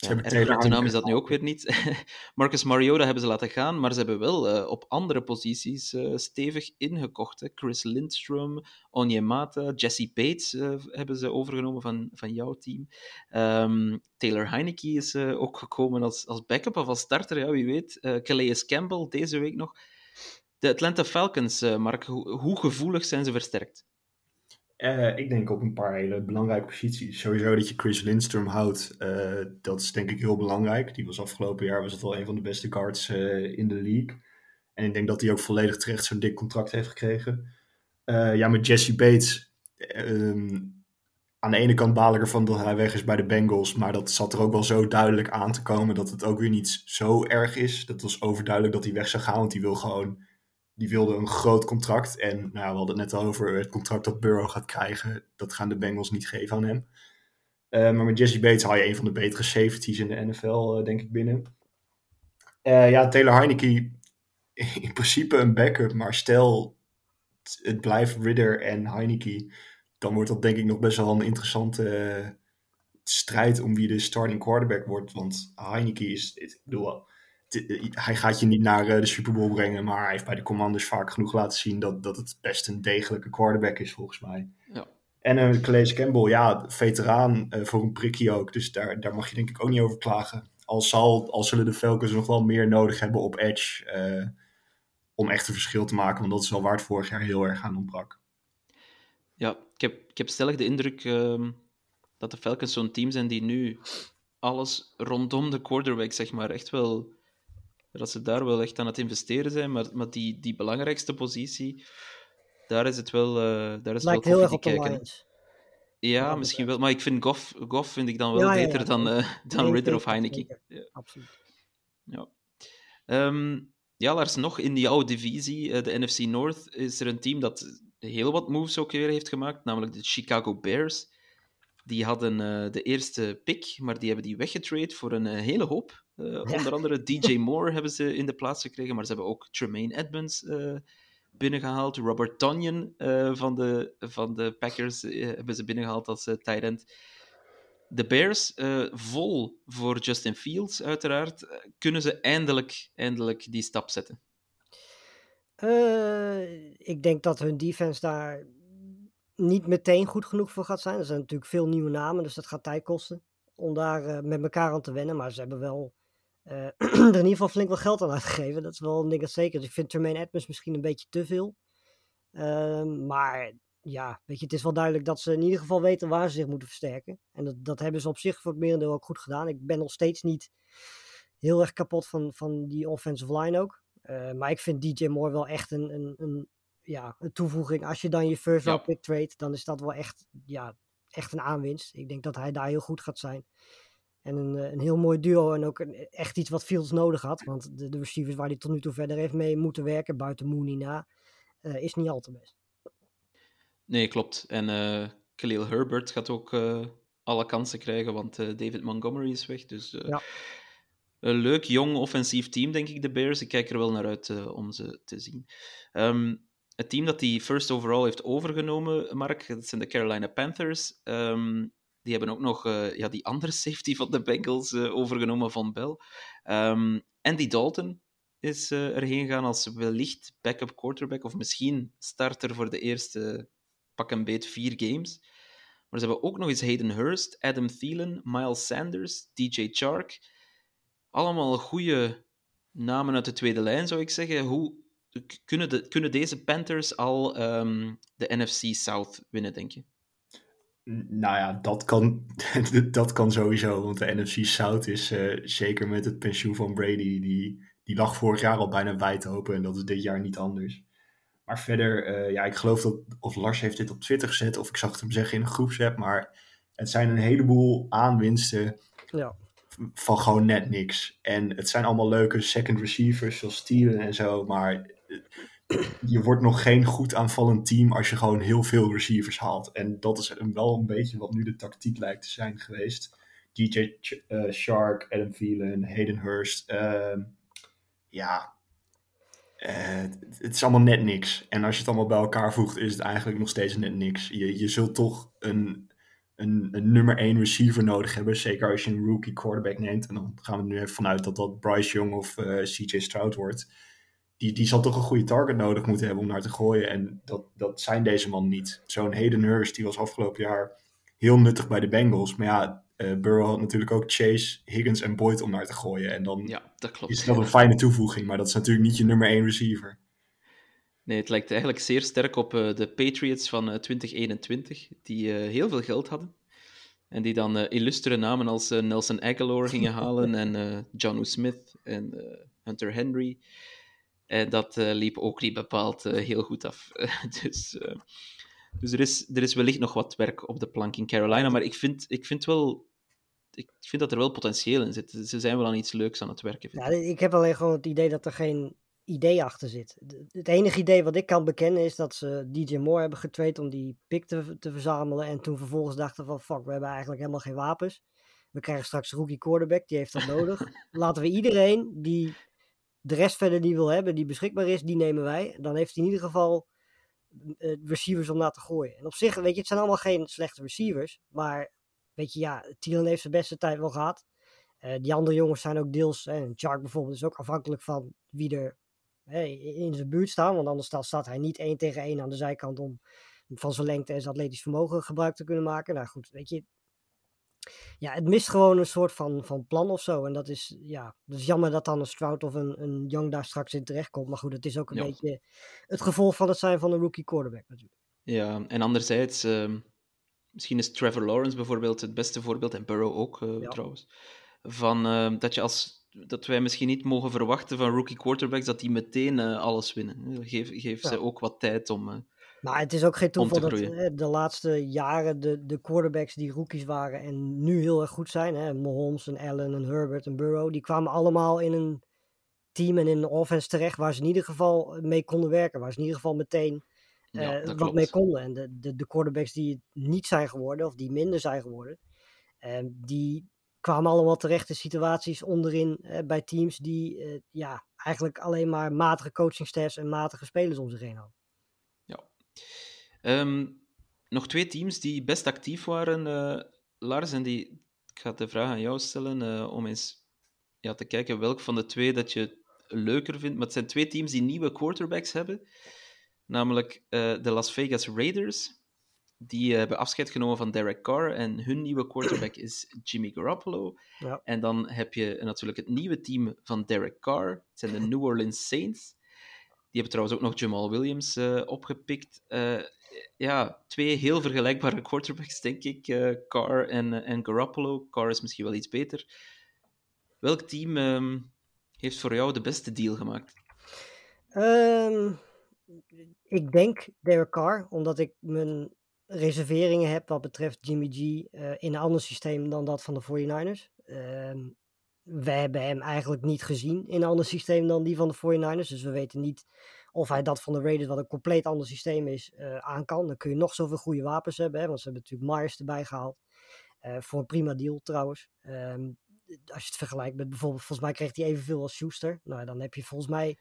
[SPEAKER 1] ja, de naam is dat nu ook weer niet. (laughs) Marcus Mariota hebben ze laten gaan, maar ze hebben wel uh, op andere posities uh, stevig ingekocht. Hè. Chris Lindstrom, Onyemata, Jesse Bates uh, hebben ze overgenomen van, van jouw team. Um, Taylor Heineke is ook gekomen als, als backup of als starter, ja, wie weet. Calais Campbell deze week nog. De Atlanta Falcons, Mark, hoe, gevoelig zijn ze versterkt?
[SPEAKER 3] Uh, ik denk op een paar hele belangrijke posities. Sowieso dat je Chris Lindstrom houdt, uh, dat is denk ik heel belangrijk. Die was afgelopen jaar was het wel een van de beste guards in de league. En ik denk dat hij ook volledig terecht zo'n dik contract heeft gekregen. ja, met Jesse Bates. Um, aan de ene kant baal ik ervan dat hij weg is bij de Bengals. Maar dat zat er ook wel zo duidelijk aan te komen dat het ook weer niet zo erg is. Dat was overduidelijk dat hij weg zou gaan, want hij wil gewoon die wilde een groot contract. En nou, we hadden het net al over het contract dat Burrow gaat krijgen. Dat gaan de Bengals niet geven aan hem. Uh, maar met Jesse Bates haal je een van de betere safeties in de NFL, uh, denk ik, binnen. Uh, ja, Taylor Heineke, (laughs) in principe een backup. Maar stel, het blijft Ridder en Heineke. Dan wordt dat denk ik nog best wel een interessante strijd om wie de starting quarterback wordt. Want Heineke is, ik bedoel, hij gaat je niet naar de Super Bowl brengen, maar hij heeft bij de Commanders vaak genoeg laten zien dat, dat het best een degelijke quarterback is, volgens mij.
[SPEAKER 1] Ja.
[SPEAKER 3] En uh, Calais Campbell, ja, veteraan uh, voor een prikje ook, dus daar, daar mag je denk ik ook niet over klagen. Al, zal, al zullen de Falcons nog wel meer nodig hebben op edge uh, om echt een verschil te maken, want dat is wel waar het vorig jaar heel erg aan ontbrak.
[SPEAKER 1] Ja, ik heb, ik heb stellig de indruk uh, dat de Falcons zo'n team zijn die nu alles rondom de quarterback, zeg maar, echt wel dat ze daar wel echt aan het investeren zijn, maar, maar die, die belangrijkste positie, daar is het wel, uh, daar is
[SPEAKER 2] Lijkt
[SPEAKER 1] wel
[SPEAKER 2] heel erg op
[SPEAKER 1] kijken.
[SPEAKER 2] Lions.
[SPEAKER 1] Ja, misschien wel, maar ik vind Goff, Goff vind ik dan wel
[SPEAKER 2] Ja,
[SPEAKER 1] beter
[SPEAKER 2] ja.
[SPEAKER 1] dan, uh, dan Ridder of Heineken.
[SPEAKER 2] Absoluut.
[SPEAKER 1] Ja. Ehm, ja, Lars, nog in die oude divisie, eh, de NFC North, is er een team dat heel wat moves ook weer heeft gemaakt, namelijk de Chicago Bears. Die hadden eh, de eerste pick, maar die hebben die weggetrade voor een eh, hele hoop. Eh, Onder andere DJ Moore hebben ze in de plaats gekregen, maar ze hebben ook Tremaine Edmonds eh, binnengehaald. Robert Tonyan van, de, van de Packers hebben ze binnengehaald als tight end. De Bears, vol voor Justin Fields uiteraard, kunnen ze eindelijk, eindelijk die stap zetten.
[SPEAKER 2] Ik denk dat hun defense daar niet meteen goed genoeg voor gaat zijn. Er zijn natuurlijk veel nieuwe namen, dus dat gaat tijd kosten om daar eh, met elkaar aan te wennen. Maar ze hebben wel eh, (clears throat) er in ieder geval flink wat geld aan uitgegeven. Dat is wel een ding dat zeker. Ik vind Tremaine Edmonds misschien een beetje te veel. Ehm, maar ja, weet je, het is wel duidelijk dat ze in ieder geval weten waar ze zich moeten versterken. En dat, dat hebben ze op zich voor het merendeel ook goed gedaan. Ik ben nog steeds niet heel erg kapot van, van die offensive line ook. Eh, maar ik vind DJ Moore wel echt een, een, een, ja, een toevoeging. Als je dan je first round pick trade, dan is dat wel echt, ja, echt een aanwinst. Ik denk dat hij daar heel goed gaat zijn. En een, eh, een heel mooi duo en ook een, echt iets wat Fields nodig had. Want de, de receivers waar hij tot nu toe verder heeft mee moeten werken, buiten Mooney na, eh, is niet al te best.
[SPEAKER 1] Nee, klopt. En eh Khalil Herbert gaat ook alle kansen krijgen, want David Montgomery is weg. Dus
[SPEAKER 2] Ja.
[SPEAKER 1] een leuk, jong, offensief team, denk ik, de Bears. Ik kijk er wel naar uit om ze te zien. Ehm, het team dat die first overall heeft overgenomen, Mark, dat zijn de Carolina Panthers. Ehm, die hebben ook nog eh, ja, die andere safety van de Bengals eh, overgenomen van Bell. Ehm, Andy Dalton is eh, erheen gegaan als wellicht backup quarterback, of misschien starter voor de eerste pak een beet vier games. Maar ze hebben ook nog eens Hayden Hurst, Adam Thielen, Miles Sanders, DJ Chark. Allemaal goede namen uit de tweede lijn, zou ik zeggen. Hoe kunnen, de, kunnen deze Panthers al ehm, de NFC South winnen, denk je?
[SPEAKER 3] Nou ja, dat kan, (laughs) dat kan sowieso. Want de NFC South is eh, zeker met het pensioen van Brady. Die, die lag vorig jaar al bijna wijd open. En dat is dit jaar niet anders. Maar verder, eh, ja, ik geloof dat. Of Lars heeft dit op Twitter gezet. Of ik zag het hem zeggen in een groepsapp. Maar het zijn een heleboel aanwinsten
[SPEAKER 2] Ja,
[SPEAKER 3] van gewoon net niks. En het zijn allemaal leuke second receivers, zoals Steven en zo. Maar je wordt nog geen goed aanvallend team als je gewoon heel veel receivers haalt. En dat is wel een beetje wat nu de tactiek lijkt te zijn geweest. DJ eh, Shark, Adam Thielen, Hayden Hurst. ehm, ja, eh, het, is allemaal net niks. En als je het allemaal bij elkaar voegt, is het eigenlijk nog steeds net niks. Je, je zult toch een, een, een nummer 1 receiver nodig hebben. Zeker als je een rookie quarterback neemt. En dan gaan we nu even vanuit dat dat Bryce Young of eh, CJ Stroud wordt. Die, die zal toch een goede target nodig moeten hebben om naar te gooien. En dat, dat zijn deze man niet. Zo'n Hayden Hurst, die was afgelopen jaar heel nuttig bij de Bengals. Maar ja, eh Burrow had natuurlijk ook Chase, Higgins en Boyd om naar te gooien. En dan
[SPEAKER 1] Ja, dat klopt.
[SPEAKER 3] is dat een fijne toevoeging. Maar dat is natuurlijk niet je nummer 1 receiver.
[SPEAKER 1] Nee, het lijkt eigenlijk zeer sterk op uh, de Patriots van uh, 2021, die uh, heel veel geld hadden. En die dan illustere namen als Nelson Aguilar gingen halen en John Smith en Hunter Henry. En dat liep ook niet bepaald heel goed af. (laughs) dus dus er, is, er is wellicht nog wat werk op de plank in Carolina. Maar ik vind, ik vind wel ik vind dat er wel potentieel in zit. Ze zijn wel aan iets leuks aan het werken.
[SPEAKER 2] Ja, ik heb alleen gewoon het idee dat er geen idee achter zit. Het enige idee wat ik kan bekennen is dat ze DJ Moore hebben getraind om die pick te, te verzamelen. En toen vervolgens dachten van fuck, we hebben eigenlijk helemaal geen wapens. We krijgen straks rookie quarterback, die heeft dat nodig. (laughs) Laten we iedereen die de rest verder die wil hebben, die beschikbaar is, die nemen wij. Dan heeft hij in ieder geval uh, receivers om naar te gooien. En op zich, weet je, het zijn allemaal geen slechte receivers. Maar weet je, ja, Thielen heeft zijn beste tijd wel gehad. Uh, die andere jongens zijn ook deels, en Chark bijvoorbeeld is ook afhankelijk van wie er in zijn buurt staan. Want anders staat hij niet één tegen één aan de zijkant om van zijn lengte en zijn atletisch vermogen gebruik te kunnen maken. Nou goed, weet je. Ja, het mist gewoon een soort van, van plan of zo. En dat is, ja, dat is jammer dat dan een Stroud of een, een Young daar straks in terecht komt. Maar goed, het is ook een ja. beetje het gevolg van het zijn van een rookie quarterback natuurlijk.
[SPEAKER 1] Ja, en anderzijds, uh, misschien is Trevor Lawrence bijvoorbeeld het beste voorbeeld, en Burrow ook uh, ja. trouwens, van uh, dat je als dat wij misschien niet mogen verwachten van rookie quarterbacks dat die meteen uh, alles winnen. Geef, geef ja. ze ook wat tijd om.
[SPEAKER 2] Maar het is ook geen toeval dat hè, de laatste jaren de, de quarterbacks die rookies waren en nu heel erg goed zijn, hè, Mahomes en Allen en Herbert en Burrow, die kwamen allemaal in een team en in een offense terecht waar ze in ieder geval mee konden werken, waar ze in ieder geval meteen uh, ja, wat klopt. mee konden. En de, de, de quarterbacks die niet zijn geworden of die minder zijn geworden, die, kwamen allemaal terecht in situaties onderin eh, bij teams die eh, ja, eigenlijk alleen maar matige coachingstaffs en matige spelers om zich heen hadden.
[SPEAKER 1] Um, nog twee teams die best actief waren, uh, Lars, en die, ik ga de vraag aan jou stellen om eens ja, te kijken welk van de twee dat je leuker vindt. Maar het zijn twee teams die nieuwe quarterbacks hebben, namelijk de Las Vegas Raiders die hebben afscheid genomen van Derek Carr en hun nieuwe quarterback is Jimmy Garoppolo.
[SPEAKER 2] Ja.
[SPEAKER 1] En dan heb je natuurlijk het nieuwe team van Derek Carr. Het zijn de New Orleans Saints. Die hebben trouwens ook nog Jamal Williams uh, opgepikt. Uh, ja, twee heel vergelijkbare (laughs) quarterbacks, denk ik. Uh, Carr en, en Garoppolo. Carr is misschien wel iets beter. Welk team um, heeft voor jou de beste deal gemaakt?
[SPEAKER 2] Um, ik denk Derek Carr, omdat ik mijn reserveringen heb wat betreft Jimmy G in een ander systeem dan dat van de 49ers. Uh, we hebben hem eigenlijk niet gezien in een ander systeem dan die van de 49ers. Dus we weten niet of hij dat van de Raiders, wat een compleet ander systeem is, uh, aan kan. Dan kun je nog zoveel goede wapens hebben. Hè, want ze hebben natuurlijk Myers erbij gehaald. Uh, voor een prima deal trouwens. Um, als je het vergelijkt met bijvoorbeeld, volgens mij kreeg hij evenveel als Schuster. Nou, dan heb je volgens mij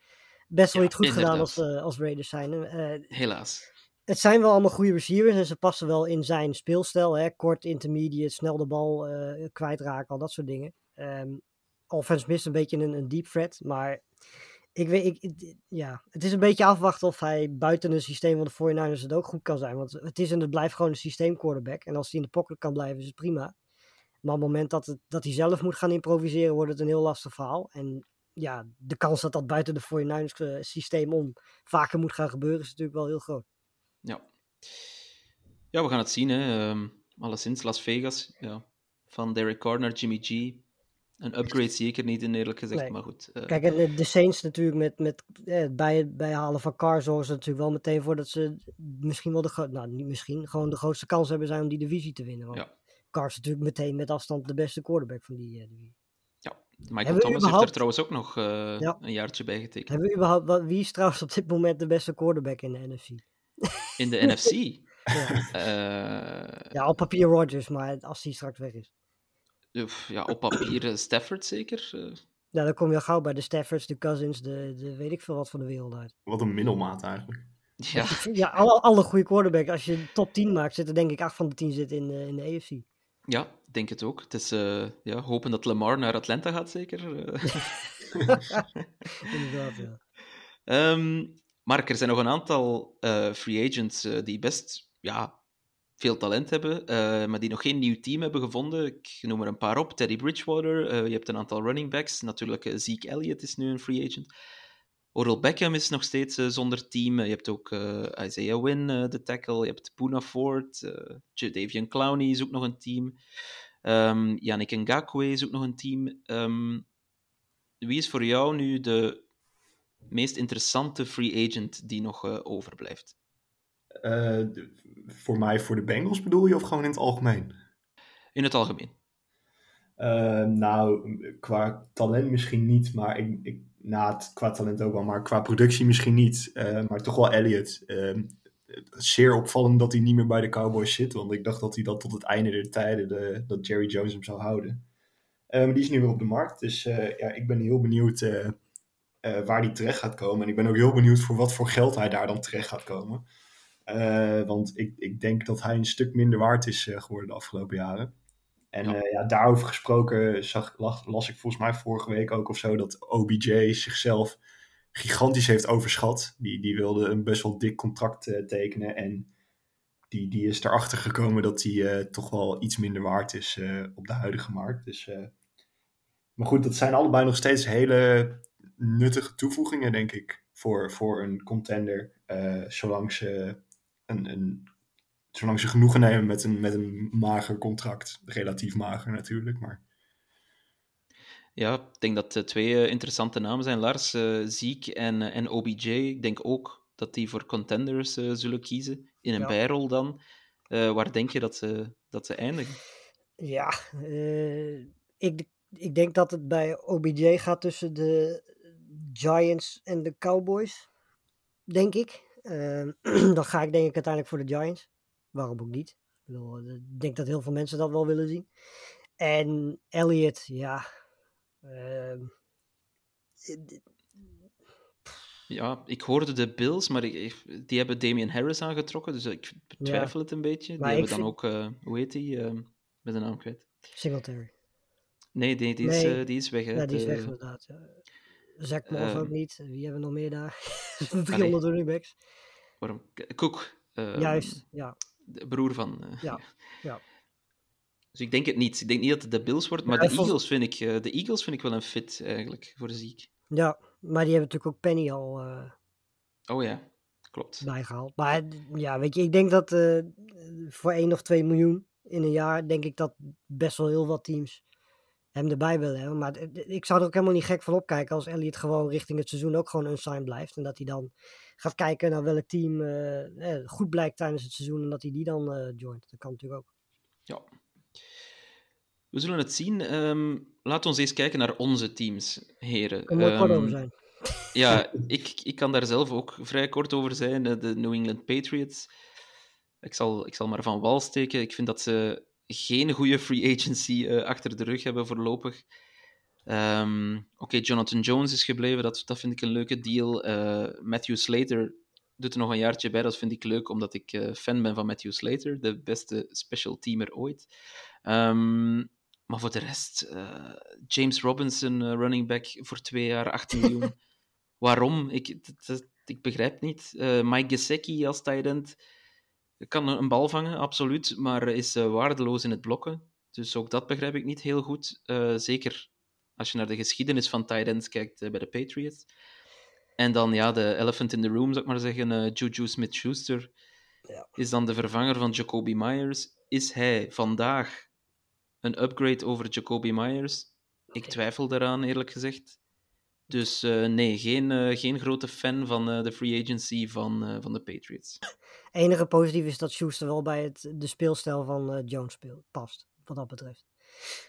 [SPEAKER 2] best wel ja, iets goed inderdaad. gedaan als, uh, als Raiders zijn.
[SPEAKER 1] Helaas
[SPEAKER 2] het zijn wel allemaal goede receivers en ze passen wel in zijn speelstijl. Hè? Kort, intermediate, snel de bal kwijtraken, al dat soort dingen. Um, offense mist een beetje een, een deep threat, maar ik weet, ik, ja, het is een beetje afwachten of hij buiten het systeem van de 49ers het ook goed kan zijn. Want het is en het blijft gewoon een systeem quarterback. En als hij in de pocket kan blijven, is het prima. Maar op het moment dat, het, dat hij zelf moet gaan improviseren, wordt het een heel lastig verhaal. En ja, de kans dat dat buiten de 49ers systeem om vaker moet gaan gebeuren, is natuurlijk wel heel groot.
[SPEAKER 1] Ja. Ja, we gaan het zien. Hè. Um, Las Vegas. Ja. Van Derek Carr naar Jimmy G. Een upgrade zeker niet in, eerlijk gezegd.
[SPEAKER 2] Nee.
[SPEAKER 1] Maar goed.
[SPEAKER 2] Uh... Kijk, en de Saints natuurlijk met, met eh, bij het bijhalen van Carr zorgen ze natuurlijk wel meteen voor dat ze misschien wel de, nou niet misschien, gewoon de grootste kans hebben zijn om die divisie te winnen. Want
[SPEAKER 1] ja.
[SPEAKER 2] Carr is natuurlijk meteen met afstand de beste quarterback van die uh, divisie.
[SPEAKER 1] Ja, Michael Thomas heeft er trouwens ook nog uh, ja. een jaartje bij getekend.
[SPEAKER 2] Hebben we überhaupt, wat, wie is trouwens op dit moment de beste quarterback in de NFC?
[SPEAKER 1] In de NFC? (laughs)
[SPEAKER 2] Ja.
[SPEAKER 1] Uh,
[SPEAKER 2] ja, op papier Rodgers, maar als hij straks weg is.
[SPEAKER 1] Ja, op papier Stafford zeker. Uh.
[SPEAKER 2] Ja, dan kom je al gauw bij de Staffords, de Cousins, de, de weet ik veel wat van de wereld uit.
[SPEAKER 3] Wat een middelmaat eigenlijk.
[SPEAKER 1] Ja,
[SPEAKER 2] ja alle, alle goede quarterbacks. Als je top 10 maakt, zitten denk ik 8 van de 10 zitten in, uh, in de AFC.
[SPEAKER 1] Ja, ik denk het ook. Het is uh, ja, hopen dat Lamar naar Atlanta gaat, zeker. (laughs)
[SPEAKER 2] Inderdaad, ja.
[SPEAKER 1] Um, Mark, er zijn nog een aantal uh, free agents uh, die best ja, veel talent hebben, uh, maar die nog geen nieuw team hebben gevonden. Ik noem er een paar op. Teddy Bridgewater, je hebt een aantal running backs. Natuurlijk, Zeke Elliott is nu een free agent. Oral Beckham is nog steeds eh, zonder team. Je hebt ook eh, Isaiah Wynn, eh, de tackle. Je hebt Poona Ford. eh Jadavian Clowney is ook nog een team. Ehm Yannick Ngakwe is ook nog een team. Ehm, wie is voor jou nu de meest interessante free agent die nog eh, overblijft?
[SPEAKER 3] Eh, de- voor mij, voor de Bengals bedoel je, of gewoon in het algemeen?
[SPEAKER 1] In het algemeen.
[SPEAKER 3] Eh, nou, qua talent misschien niet, maar ik, ik, nou, het- qua talent ook wel, maar qua productie misschien niet. Eh, maar toch wel Elliott. Ehm, zeer opvallend dat hij niet meer bij de Cowboys zit, want ik dacht dat hij dat tot het einde der tijden, de, dat Jerry Jones hem zou houden. Maar die is nu weer op de markt, dus ja, ik ben heel benieuwd waar die terecht gaat komen. En ik ben ook heel benieuwd voor wat voor geld hij daar dan terecht gaat komen. Eh, want ik, ik denk dat hij een stuk minder waard is eh, geworden de afgelopen jaren. En
[SPEAKER 1] Ja.
[SPEAKER 3] ja. ja, daarover gesproken zag, las, las ik volgens mij vorige week ook of zo dat OBJ zichzelf gigantisch heeft overschat. Die, die wilde een best wel dik contract eh, tekenen en die, die is erachter gekomen dat hij eh, toch wel iets minder waard is eh, op de huidige markt. Dus, eh, maar goed, dat zijn allebei nog steeds hele nuttige toevoegingen, denk ik, voor, voor een contender. eh, zolang, ze een, een, zolang ze genoegen nemen met een, met een mager contract. Relatief mager natuurlijk, maar...
[SPEAKER 1] Ja, ik denk dat de twee eh, interessante namen zijn. Lars, eh Ziek en, eh, en OBJ. Ik denk ook dat die voor contenders eh, zullen kiezen. In een
[SPEAKER 2] Ja.
[SPEAKER 1] bijrol dan. Eh, waar denk je dat ze, dat ze eindigen?
[SPEAKER 2] Ja, eh, ik, ik denk dat het bij OBJ gaat tussen de Giants en de Cowboys. Denk ik. Eh, (clears throat) dan ga ik denk ik uiteindelijk voor de Giants. Waarom ook niet? Ik, bedoel, eh, ik denk dat heel veel mensen dat wel willen zien. En Elliot, ja. ehm,
[SPEAKER 1] Ja, ik hoorde de Bills, maar ik- die hebben Damian Harris aangetrokken. Dus ik betwijfel het een beetje. Die hebben dan ook, eh, hoe heet die? Uh, met de naam kwijt.
[SPEAKER 2] Singletary.
[SPEAKER 1] Nee, die, die, is, eh, die is weg. Hè?
[SPEAKER 2] Ja, die is weg inderdaad. ja. Zach Moss ook
[SPEAKER 1] Ehm,
[SPEAKER 2] niet. Wie hebben we nog meer daar? (laughs) (laughs) 300 running backs.
[SPEAKER 1] Waarom? Cook. eh,
[SPEAKER 2] Juist, ja.
[SPEAKER 1] De broer van. eh,
[SPEAKER 2] Ja, (laughs) ja.
[SPEAKER 1] Dus ik denk het niet. Ik denk niet dat het de Bills wordt, maar de, Eagles vind ik, eh, de Eagles vind ik wel een fit eigenlijk voor Ziek.
[SPEAKER 2] Ja, maar die hebben natuurlijk ook Penny al eh,
[SPEAKER 1] Oh ja, klopt.
[SPEAKER 2] bijgehaald. Maar ja, weet je, ik denk dat voor 1 of 2 miljoen in een jaar, denk ik dat best wel heel wat teams hem erbij willen hebben. Maar ik zou er ook helemaal niet gek van opkijken als Elliot gewoon richting het seizoen ook gewoon unsigned blijft. En dat hij dan gaat kijken naar welk team eh, eh, goed blijkt tijdens het seizoen en dat hij die dan eh joint. Dat kan natuurlijk ook.
[SPEAKER 1] Ja. We zullen het zien. Ehm laat ons eens kijken naar onze teams, heren.
[SPEAKER 2] Kan mooi kort over zijn. (laughs)
[SPEAKER 1] Ja, ik, ik kan daar zelf ook vrij kort over zijn. De New England Patriots. Ik zal, ik zal maar van wal steken. Ik vind dat ze geen goede free agency eh, achter de rug hebben voorlopig. Ehm, Oké, Jonathan Jones is gebleven. Dat, dat vind ik een leuke deal. Eh, Matthew Slater doet er nog een jaartje bij. Dat vind ik leuk, omdat ik eh, fan ben van Matthew Slater. De beste special teamer ooit. Ehm, maar voor de rest, James Robinson, running back voor twee jaar, 18 miljoen. (laughs) Waarom? Ik, dat- dat- ik begrijp niet. Mike Gesicki als tight end kan een bal vangen, absoluut, maar is eh, waardeloos in het blokken. Dus ook dat begrijp ik niet heel goed. Eh, zeker als je naar de geschiedenis van tight ends kijkt eh, bij de Patriots. En dan ja, de elephant in the room, zou ik maar zeggen, Juju Smith-Schuster
[SPEAKER 2] Ja.
[SPEAKER 1] is dan de vervanger van Jacoby Myers. Is hij vandaag een upgrade over Jacoby Myers? Ik twijfel daaraan, eerlijk gezegd. Dus eh, nee, geen, eh, geen grote fan van eh, de free agency van, van de Patriots. (laughs)
[SPEAKER 2] enige positief is dat Schuster wel bij het, de speelstijl van Jones speelt, past, wat dat betreft.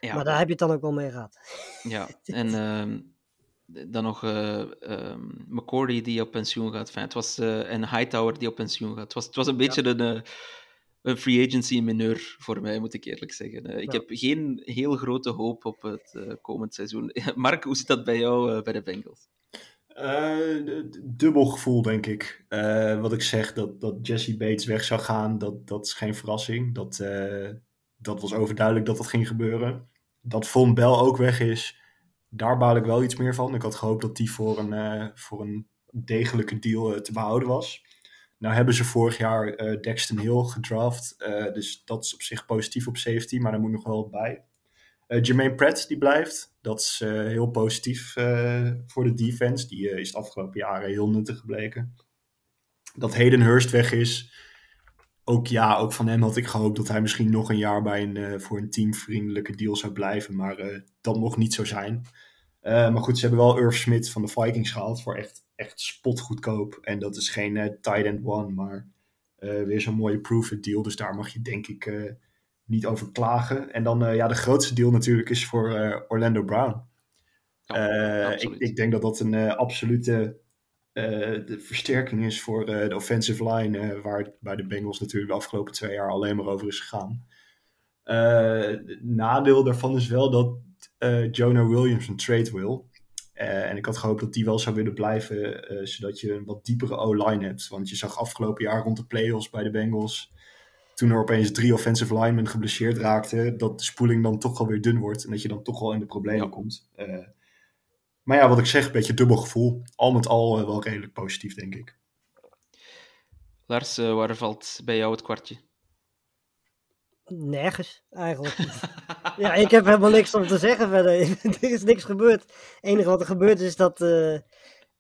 [SPEAKER 1] Ja,
[SPEAKER 2] Maar daar heb je het dan ook wel mee gehad.
[SPEAKER 1] ja. (laughs) en ehm, dan nog eh ehm, McCordy die op pensioen gaat. Enfin, het was, en Hightower die op pensioen gaat. Het was, het was een beetje een, eh, een free agency mineur voor mij, moet ik eerlijk zeggen. Eh, ik
[SPEAKER 2] Ja.
[SPEAKER 1] heb geen heel grote hoop op het eh, komend seizoen. (laughs) Mark, hoe zit dat bij jou eh, bij de Bengals?
[SPEAKER 3] Dubbel gevoel, denk ik. Wat ik zeg, dat, dat Jesse Bates weg zou gaan, dat, dat is geen verrassing. Dat, dat was overduidelijk dat dat ging gebeuren. Dat Von Bell ook weg is, daar baal ik wel iets meer van. Ik had gehoopt dat die voor een, voor een degelijke deal te behouden was. Nou hebben ze vorig jaar eh Dexton Hill gedraft, eh, dus dat is op zich positief op safety, maar daar moet nog wel bij. Uh, Jermaine Pratt die blijft. Dat is uh, heel positief uh, voor de defense. Die is de afgelopen jaren heel nuttig gebleken. Dat Hayden Hurst weg is. Ook ja, ook van hem had ik gehoopt dat hij misschien nog een jaar bij een, voor een teamvriendelijke deal zou blijven. Maar dat mocht niet zo zijn. Maar goed, ze hebben wel Irv Smith van de Vikings gehaald voor echt, echt spotgoedkoop. En dat is geen tight end one, maar weer zo'n mooie proof deal. Dus daar mag je denk ik niet over klagen. En dan uh, ja, de grootste deal natuurlijk is voor uh, Orlando Brown. Ja, ik, ik, denk dat dat een uh, absolute de versterking is voor de offensive line, waar het bij de Bengals natuurlijk de afgelopen twee jaar alleen maar over is gegaan. nadeel daarvan is wel dat Jonah Williams een trade wil. en ik had gehoopt dat die wel zou willen blijven, zodat je een wat diepere O-line hebt. Want je zag afgelopen jaar rond de playoffs bij de Bengals toen er opeens drie offensive linemen geblesseerd raakten, dat de spoeling dan toch alweer dun wordt en dat je dan toch wel in de problemen komt. Uh, maar ja, wat ik zeg, een beetje dubbel gevoel. Al met al uh, wel redelijk positief, denk ik.
[SPEAKER 1] Lars, uh, waar valt bij jou het kwartje?
[SPEAKER 2] Nergens, eigenlijk. (laughs) ja, ik heb helemaal niks om te zeggen verder. (laughs) er is niks gebeurd. Het enige wat er gebeurd is, dat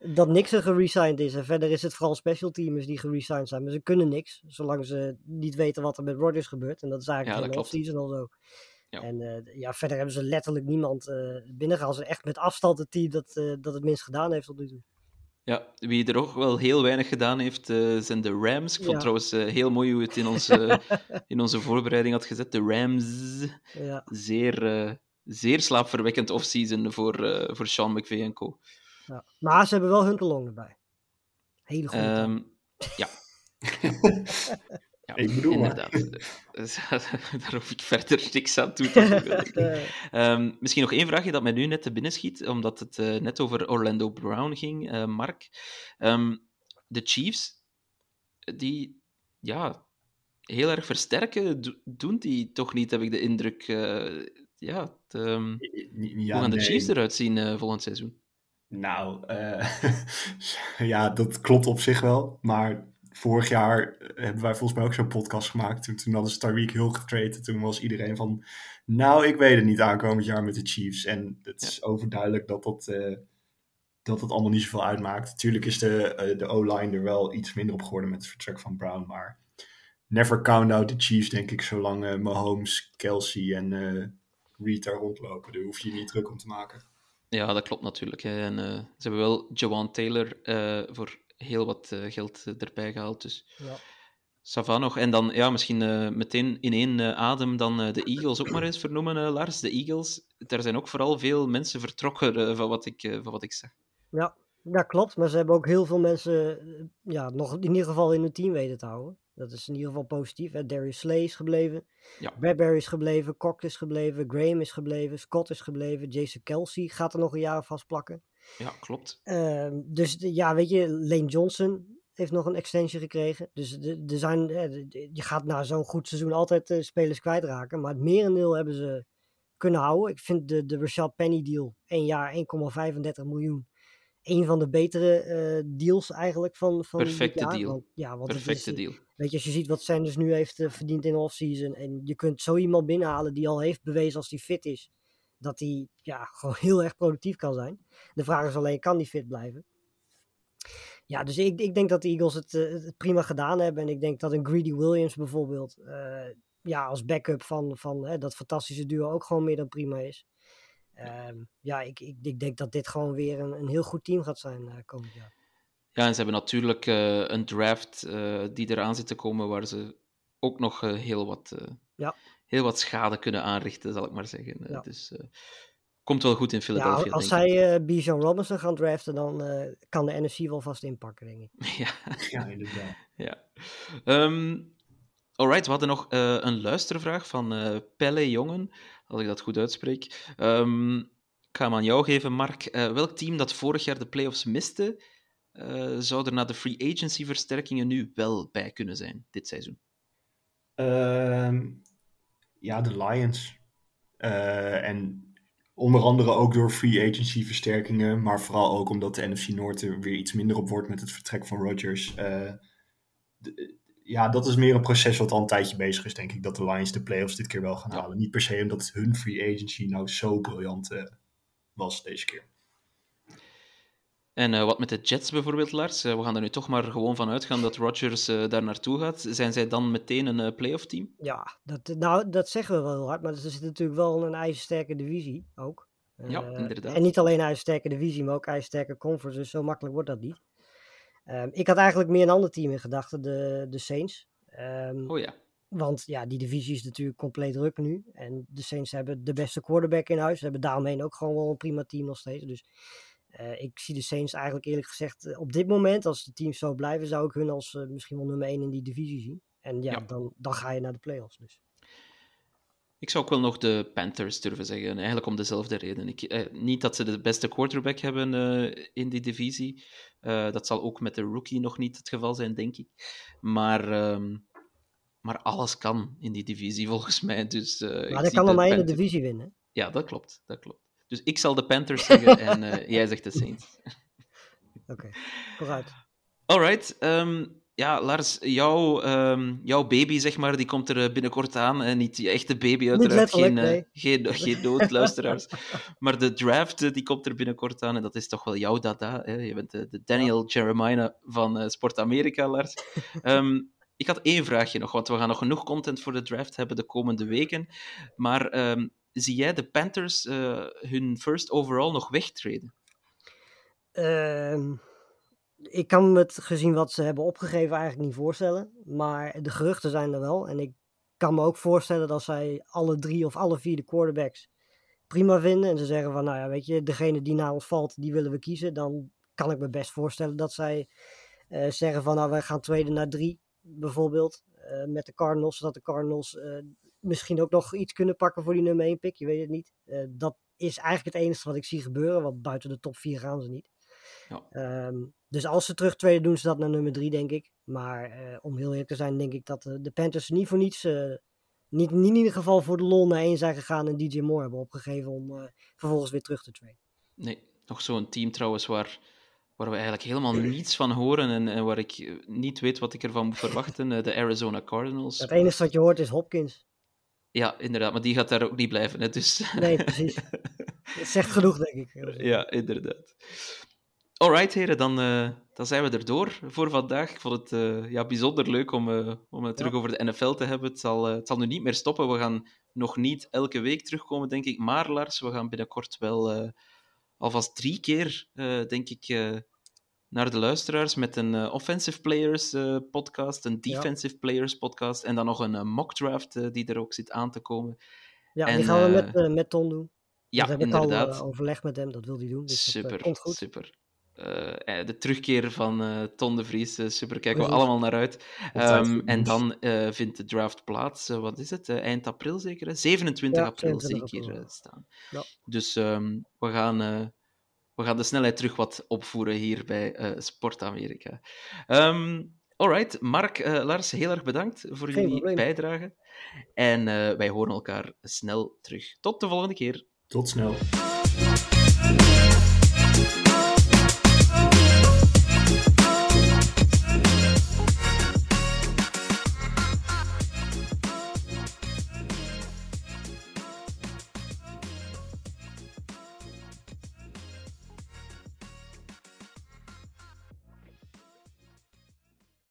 [SPEAKER 2] dat Nixon geresigned is. En verder is het vooral special teamers die geresigned zijn. Maar ze kunnen niks, zolang ze niet weten wat er met Rodgers gebeurt. En dat is eigenlijk ja, de offseason al zo. Ja. En uh, ja, verder hebben ze letterlijk niemand uh, binnengehaald. Ze echt met afstand het team dat, uh, dat het minst gedaan heeft tot nu toe.
[SPEAKER 1] Ja, wie er ook wel heel weinig gedaan heeft, zijn de Rams. Ik vond trouwens heel mooi hoe je het in onze, (laughs) in onze voorbereiding had gezet. De Rams. Ja. Zeer, zeer slaapverwekkend offseason voor, voor Sean McVay en co.
[SPEAKER 2] Ja. Maar ze hebben wel Hunterlong erbij. Hele goede. Um,
[SPEAKER 1] ja. (laughs)
[SPEAKER 3] ja. Ik bedoel
[SPEAKER 1] Inderdaad. (laughs) Daar hoef ik verder niks aan toe te voegen. um, misschien nog één vraagje dat mij nu net te binnen schiet, omdat het uh, net over Orlando Brown ging, uh, Mark. Um, de Chiefs, die ja, heel erg versterken, do doen die toch niet, heb ik de indruk. Uh, ja, de, ja, hoe gaan de Chiefs eruit zien volgend seizoen?
[SPEAKER 3] Nou, (laughs) ja, dat klopt op zich wel. Maar vorig jaar hebben wij volgens mij ook zo'n podcast gemaakt. Toen, toen hadden ze Tyreek heel getraind. Toen was iedereen van, nou, ik weet het niet aankomend jaar met de Chiefs. En het is overduidelijk dat dat, uh, dat het allemaal niet zoveel uitmaakt. Tuurlijk is de, uh, de O-line er wel iets minder op geworden met het vertrek van Brown. Maar never count out the Chiefs, denk ik, zolang Mahomes, Kelsey en Reed daar rondlopen. Daar hoef je je niet druk om te maken.
[SPEAKER 1] Ja, dat klopt natuurlijk. Hè. En, uh, ze hebben wel Jawan Taylor uh, voor heel wat uh, geld erbij gehaald. Dus ja. Sava nog. En dan ja, misschien meteen in één adem dan de Eagles ook maar eens vernoemen, Lars. De Eagles, daar zijn ook vooral veel mensen vertrokken van, wat ik, van wat ik zag.
[SPEAKER 2] Ja, dat klopt. Maar ze hebben ook heel veel mensen ja, nog in ieder geval in hun team weten te houden. Dat is in ieder geval positief. Hè. Darius Slay is gebleven. Ja. Bradbury is gebleven. Cox is gebleven. Graham is gebleven. Scott is gebleven. Jason Kelsey gaat er nog een jaar vastplakken.
[SPEAKER 1] Ja, klopt.
[SPEAKER 2] Uh, dus ja, weet je, Lane Johnson heeft nog een extension gekregen. Dus er zijn, je gaat na zo'n goed seizoen altijd uh, spelers kwijtraken. Maar het merendeel hebben ze kunnen houden. Ik vind de, de Rashad Penny deal, één jaar 1,35 miljoen een van de betere uh, deals eigenlijk van, van
[SPEAKER 1] Perfecte deal.
[SPEAKER 2] Want, ja, want
[SPEAKER 1] Perfecte
[SPEAKER 2] is,
[SPEAKER 1] deal.
[SPEAKER 2] Weet je, als je ziet wat Sanders nu heeft uh, verdiend in off-season en je kunt zo iemand binnenhalen die al heeft bewezen als hij fit is, dat hij ja, (laughs) gewoon heel erg productief kan zijn. De vraag is alleen, kan die fit blijven? Ja, dus ik, ik denk dat de Eagles het, het prima gedaan hebben en ik denk dat een Greedy Williams bijvoorbeeld ja, als backup van, van dat fantastische duo ook gewoon meer dan prima is. Um, ja, ik, ik, ik, denk dat dit gewoon weer een, een heel goed team gaat zijn uh, komend jaar.
[SPEAKER 1] Ja, en ze hebben natuurlijk uh, een draft die eraan zit te komen waar ze ook nog heel, wat, ja. Heel wat schade kunnen aanrichten, zal ik maar zeggen. Ja. Dus komt wel goed in Philadelphia.
[SPEAKER 2] Ja, als zij uh, Bijan Robinson gaan draften, dan kan de NFC wel vast inpakken, denk ik. (laughs)
[SPEAKER 1] ja,
[SPEAKER 3] ja inderdaad.
[SPEAKER 1] ja. Um, alright, we hadden nog een luistervraag van Pelle Jongen als ik dat goed uitspreek. Um, ik ga hem aan jou geven, Mark. Uh, welk team dat vorig jaar de playoffs miste, uh, zou er na de free agency versterkingen nu wel bij kunnen zijn, dit seizoen?
[SPEAKER 3] Ja, de Lions. Uh, en onder andere ook door free agency versterkingen, maar vooral ook omdat de NFC Noord er weer iets minder op wordt met het vertrek van Rodgers. De, ja, dat is meer een proces wat al een tijdje bezig is, denk ik. Dat de Lions de playoffs dit keer wel gaan halen. Niet per se omdat hun free agency nou zo briljant eh, was deze keer.
[SPEAKER 1] En eh, wat met de Jets bijvoorbeeld, Lars? Eh, we gaan er nu toch maar gewoon van uitgaan dat Rodgers eh, daar naartoe gaat. Zijn zij dan meteen een playoff team?
[SPEAKER 2] Ja, dat, nou, dat zeggen we wel heel hard, maar er zit natuurlijk wel een ijzersterke divisie ook.
[SPEAKER 1] Ja, inderdaad.
[SPEAKER 2] En niet alleen een ijzersterke divisie, maar ook ijzersterke conference, dus zo makkelijk wordt dat niet. Ehm, ik had eigenlijk meer een ander team in gedachten, de, de Saints. Ehm,
[SPEAKER 1] Oh ja.
[SPEAKER 2] Want ja, die divisie is natuurlijk compleet druk nu. En de Saints hebben de beste quarterback in huis. Ze hebben daaromheen ook gewoon wel een prima team nog steeds. Dus eh, ik zie de Saints eigenlijk eerlijk gezegd eh, op dit moment, als de teams zo blijven, zou ik hun als eh, misschien wel nummer 1 in die divisie zien. En ja,
[SPEAKER 1] Ja.
[SPEAKER 2] Dan, dan ga je naar de playoffs. Dus.
[SPEAKER 1] Ik zou ook wel nog de Panthers durven zeggen. En Eigenlijk om dezelfde reden. Ik, eh, niet dat ze de beste quarterback hebben in die divisie. Dat zal ook met de rookie nog niet het geval zijn, denk ik. Maar, ehm, maar alles kan in die divisie, (laughs) volgens mij. Dus,
[SPEAKER 2] Maar
[SPEAKER 1] zie
[SPEAKER 2] kan
[SPEAKER 1] de
[SPEAKER 2] maar één de divisie winnen.
[SPEAKER 1] Ja, dat klopt. Dat klopt. Dus ik zal de Panthers zeggen (laughs) en eh, jij zegt de Saints. (laughs)
[SPEAKER 2] Oké, vooruit.
[SPEAKER 1] Alright. ehm, ja, Lars, jouw, ehm, jouw baby, zeg maar, die komt er eh, binnenkort aan. En niet die echte baby, uiteraard. geen,
[SPEAKER 2] nee.
[SPEAKER 1] geen, (laughs) geen doodluisteraars. maar de draft, die komt er binnenkort aan. En dat is toch wel jouw dada. Hè? Je bent de, de Daniel Jeremiah van Sport Amerika, Lars. Ehm, ik had één vraagje nog, want we gaan nog genoeg content voor de draft hebben de komende weken. Maar zie jij de Panthers eh, hun first overall nog wegtreden?
[SPEAKER 2] Ehm, ik kan me het gezien wat ze hebben opgegeven eigenlijk niet voorstellen. Maar de geruchten zijn er wel. En ik kan me ook voorstellen dat zij alle drie of alle vier de quarterbacks prima vinden. En ze zeggen van, nou ja, weet je, degene die na ons valt, die willen we kiezen. Dan kan ik me best voorstellen dat zij eh, zeggen van, nou, wij gaan tweede naar drie, bijvoorbeeld. eh, met de Cardinals, zodat de Cardinals misschien ook nog iets kunnen pakken voor die nummer 1 pick. Je weet het niet. Eh, dat is eigenlijk het enige wat ik zie gebeuren, want buiten de top 4 gaan ze niet.
[SPEAKER 1] Ja.
[SPEAKER 2] Ehm, dus als ze terug tweede doen ze dat naar nummer 3, denk ik. Maar eh, om heel eerlijk te zijn, denk ik dat eh, de Panthers niet voor niets, niet, niet in ieder geval voor de lol naar één zijn gegaan en DJ Moore hebben opgegeven om vervolgens weer terug te traden.
[SPEAKER 1] Nee, nog zo'n team trouwens waar, waar we eigenlijk helemaal niets van horen en, en waar ik niet weet wat ik ervan moet verwachten. De Arizona Cardinals.
[SPEAKER 2] Het enige wat je hoort is Hopkins.
[SPEAKER 1] Ja, inderdaad, maar die gaat daar ook niet blijven. Hè, dus...
[SPEAKER 2] Nee, precies. (laughs) Dat zegt genoeg, denk ik.
[SPEAKER 1] ja, inderdaad. Alright, heren, dan, eh, dan zijn we er door voor vandaag. Ik vond het eh, ja, bijzonder leuk om, eh, om het terug over de NFL te hebben. Het zal, het zal nu niet meer stoppen. We gaan nog niet elke week terugkomen, denk ik. Maar Lars, we gaan binnenkort wel alvast drie keer, denk ik, naar de luisteraars met een eh, Offensive Players eh, podcast, een
[SPEAKER 2] Ja.
[SPEAKER 1] Defensive Players podcast en dan nog een eh, mock draft die er ook zit aan te komen.
[SPEAKER 2] Ja,
[SPEAKER 1] En,
[SPEAKER 2] die gaan we met, met Ton doen.
[SPEAKER 1] Ja,
[SPEAKER 2] dat heb ik al
[SPEAKER 1] inderdaad.
[SPEAKER 2] overlegd met hem, dat wil hij doen. Dus dat,
[SPEAKER 1] super,
[SPEAKER 2] komt goed.
[SPEAKER 1] super. De terugkeer van eh Ton de Vries, super, kijken we allemaal naar uit. Ehm, en dan eh, vindt de draft plaats, wat is het, eind april zeker? Hè? 27
[SPEAKER 2] Ja,
[SPEAKER 1] april
[SPEAKER 2] 27
[SPEAKER 1] zie ik hier
[SPEAKER 2] april.
[SPEAKER 1] eh, staan.
[SPEAKER 2] Ja.
[SPEAKER 1] Dus ehm, we, gaan, eh, we gaan de snelheid terug wat opvoeren hier bij eh, Sport Amerika. Ehm alright, Mark, eh, Lars, heel erg bedankt voor
[SPEAKER 2] Geen
[SPEAKER 1] jullie
[SPEAKER 2] probleem.
[SPEAKER 1] bijdrage. En eh, wij horen elkaar snel terug. Tot de volgende keer.
[SPEAKER 3] Tot snel.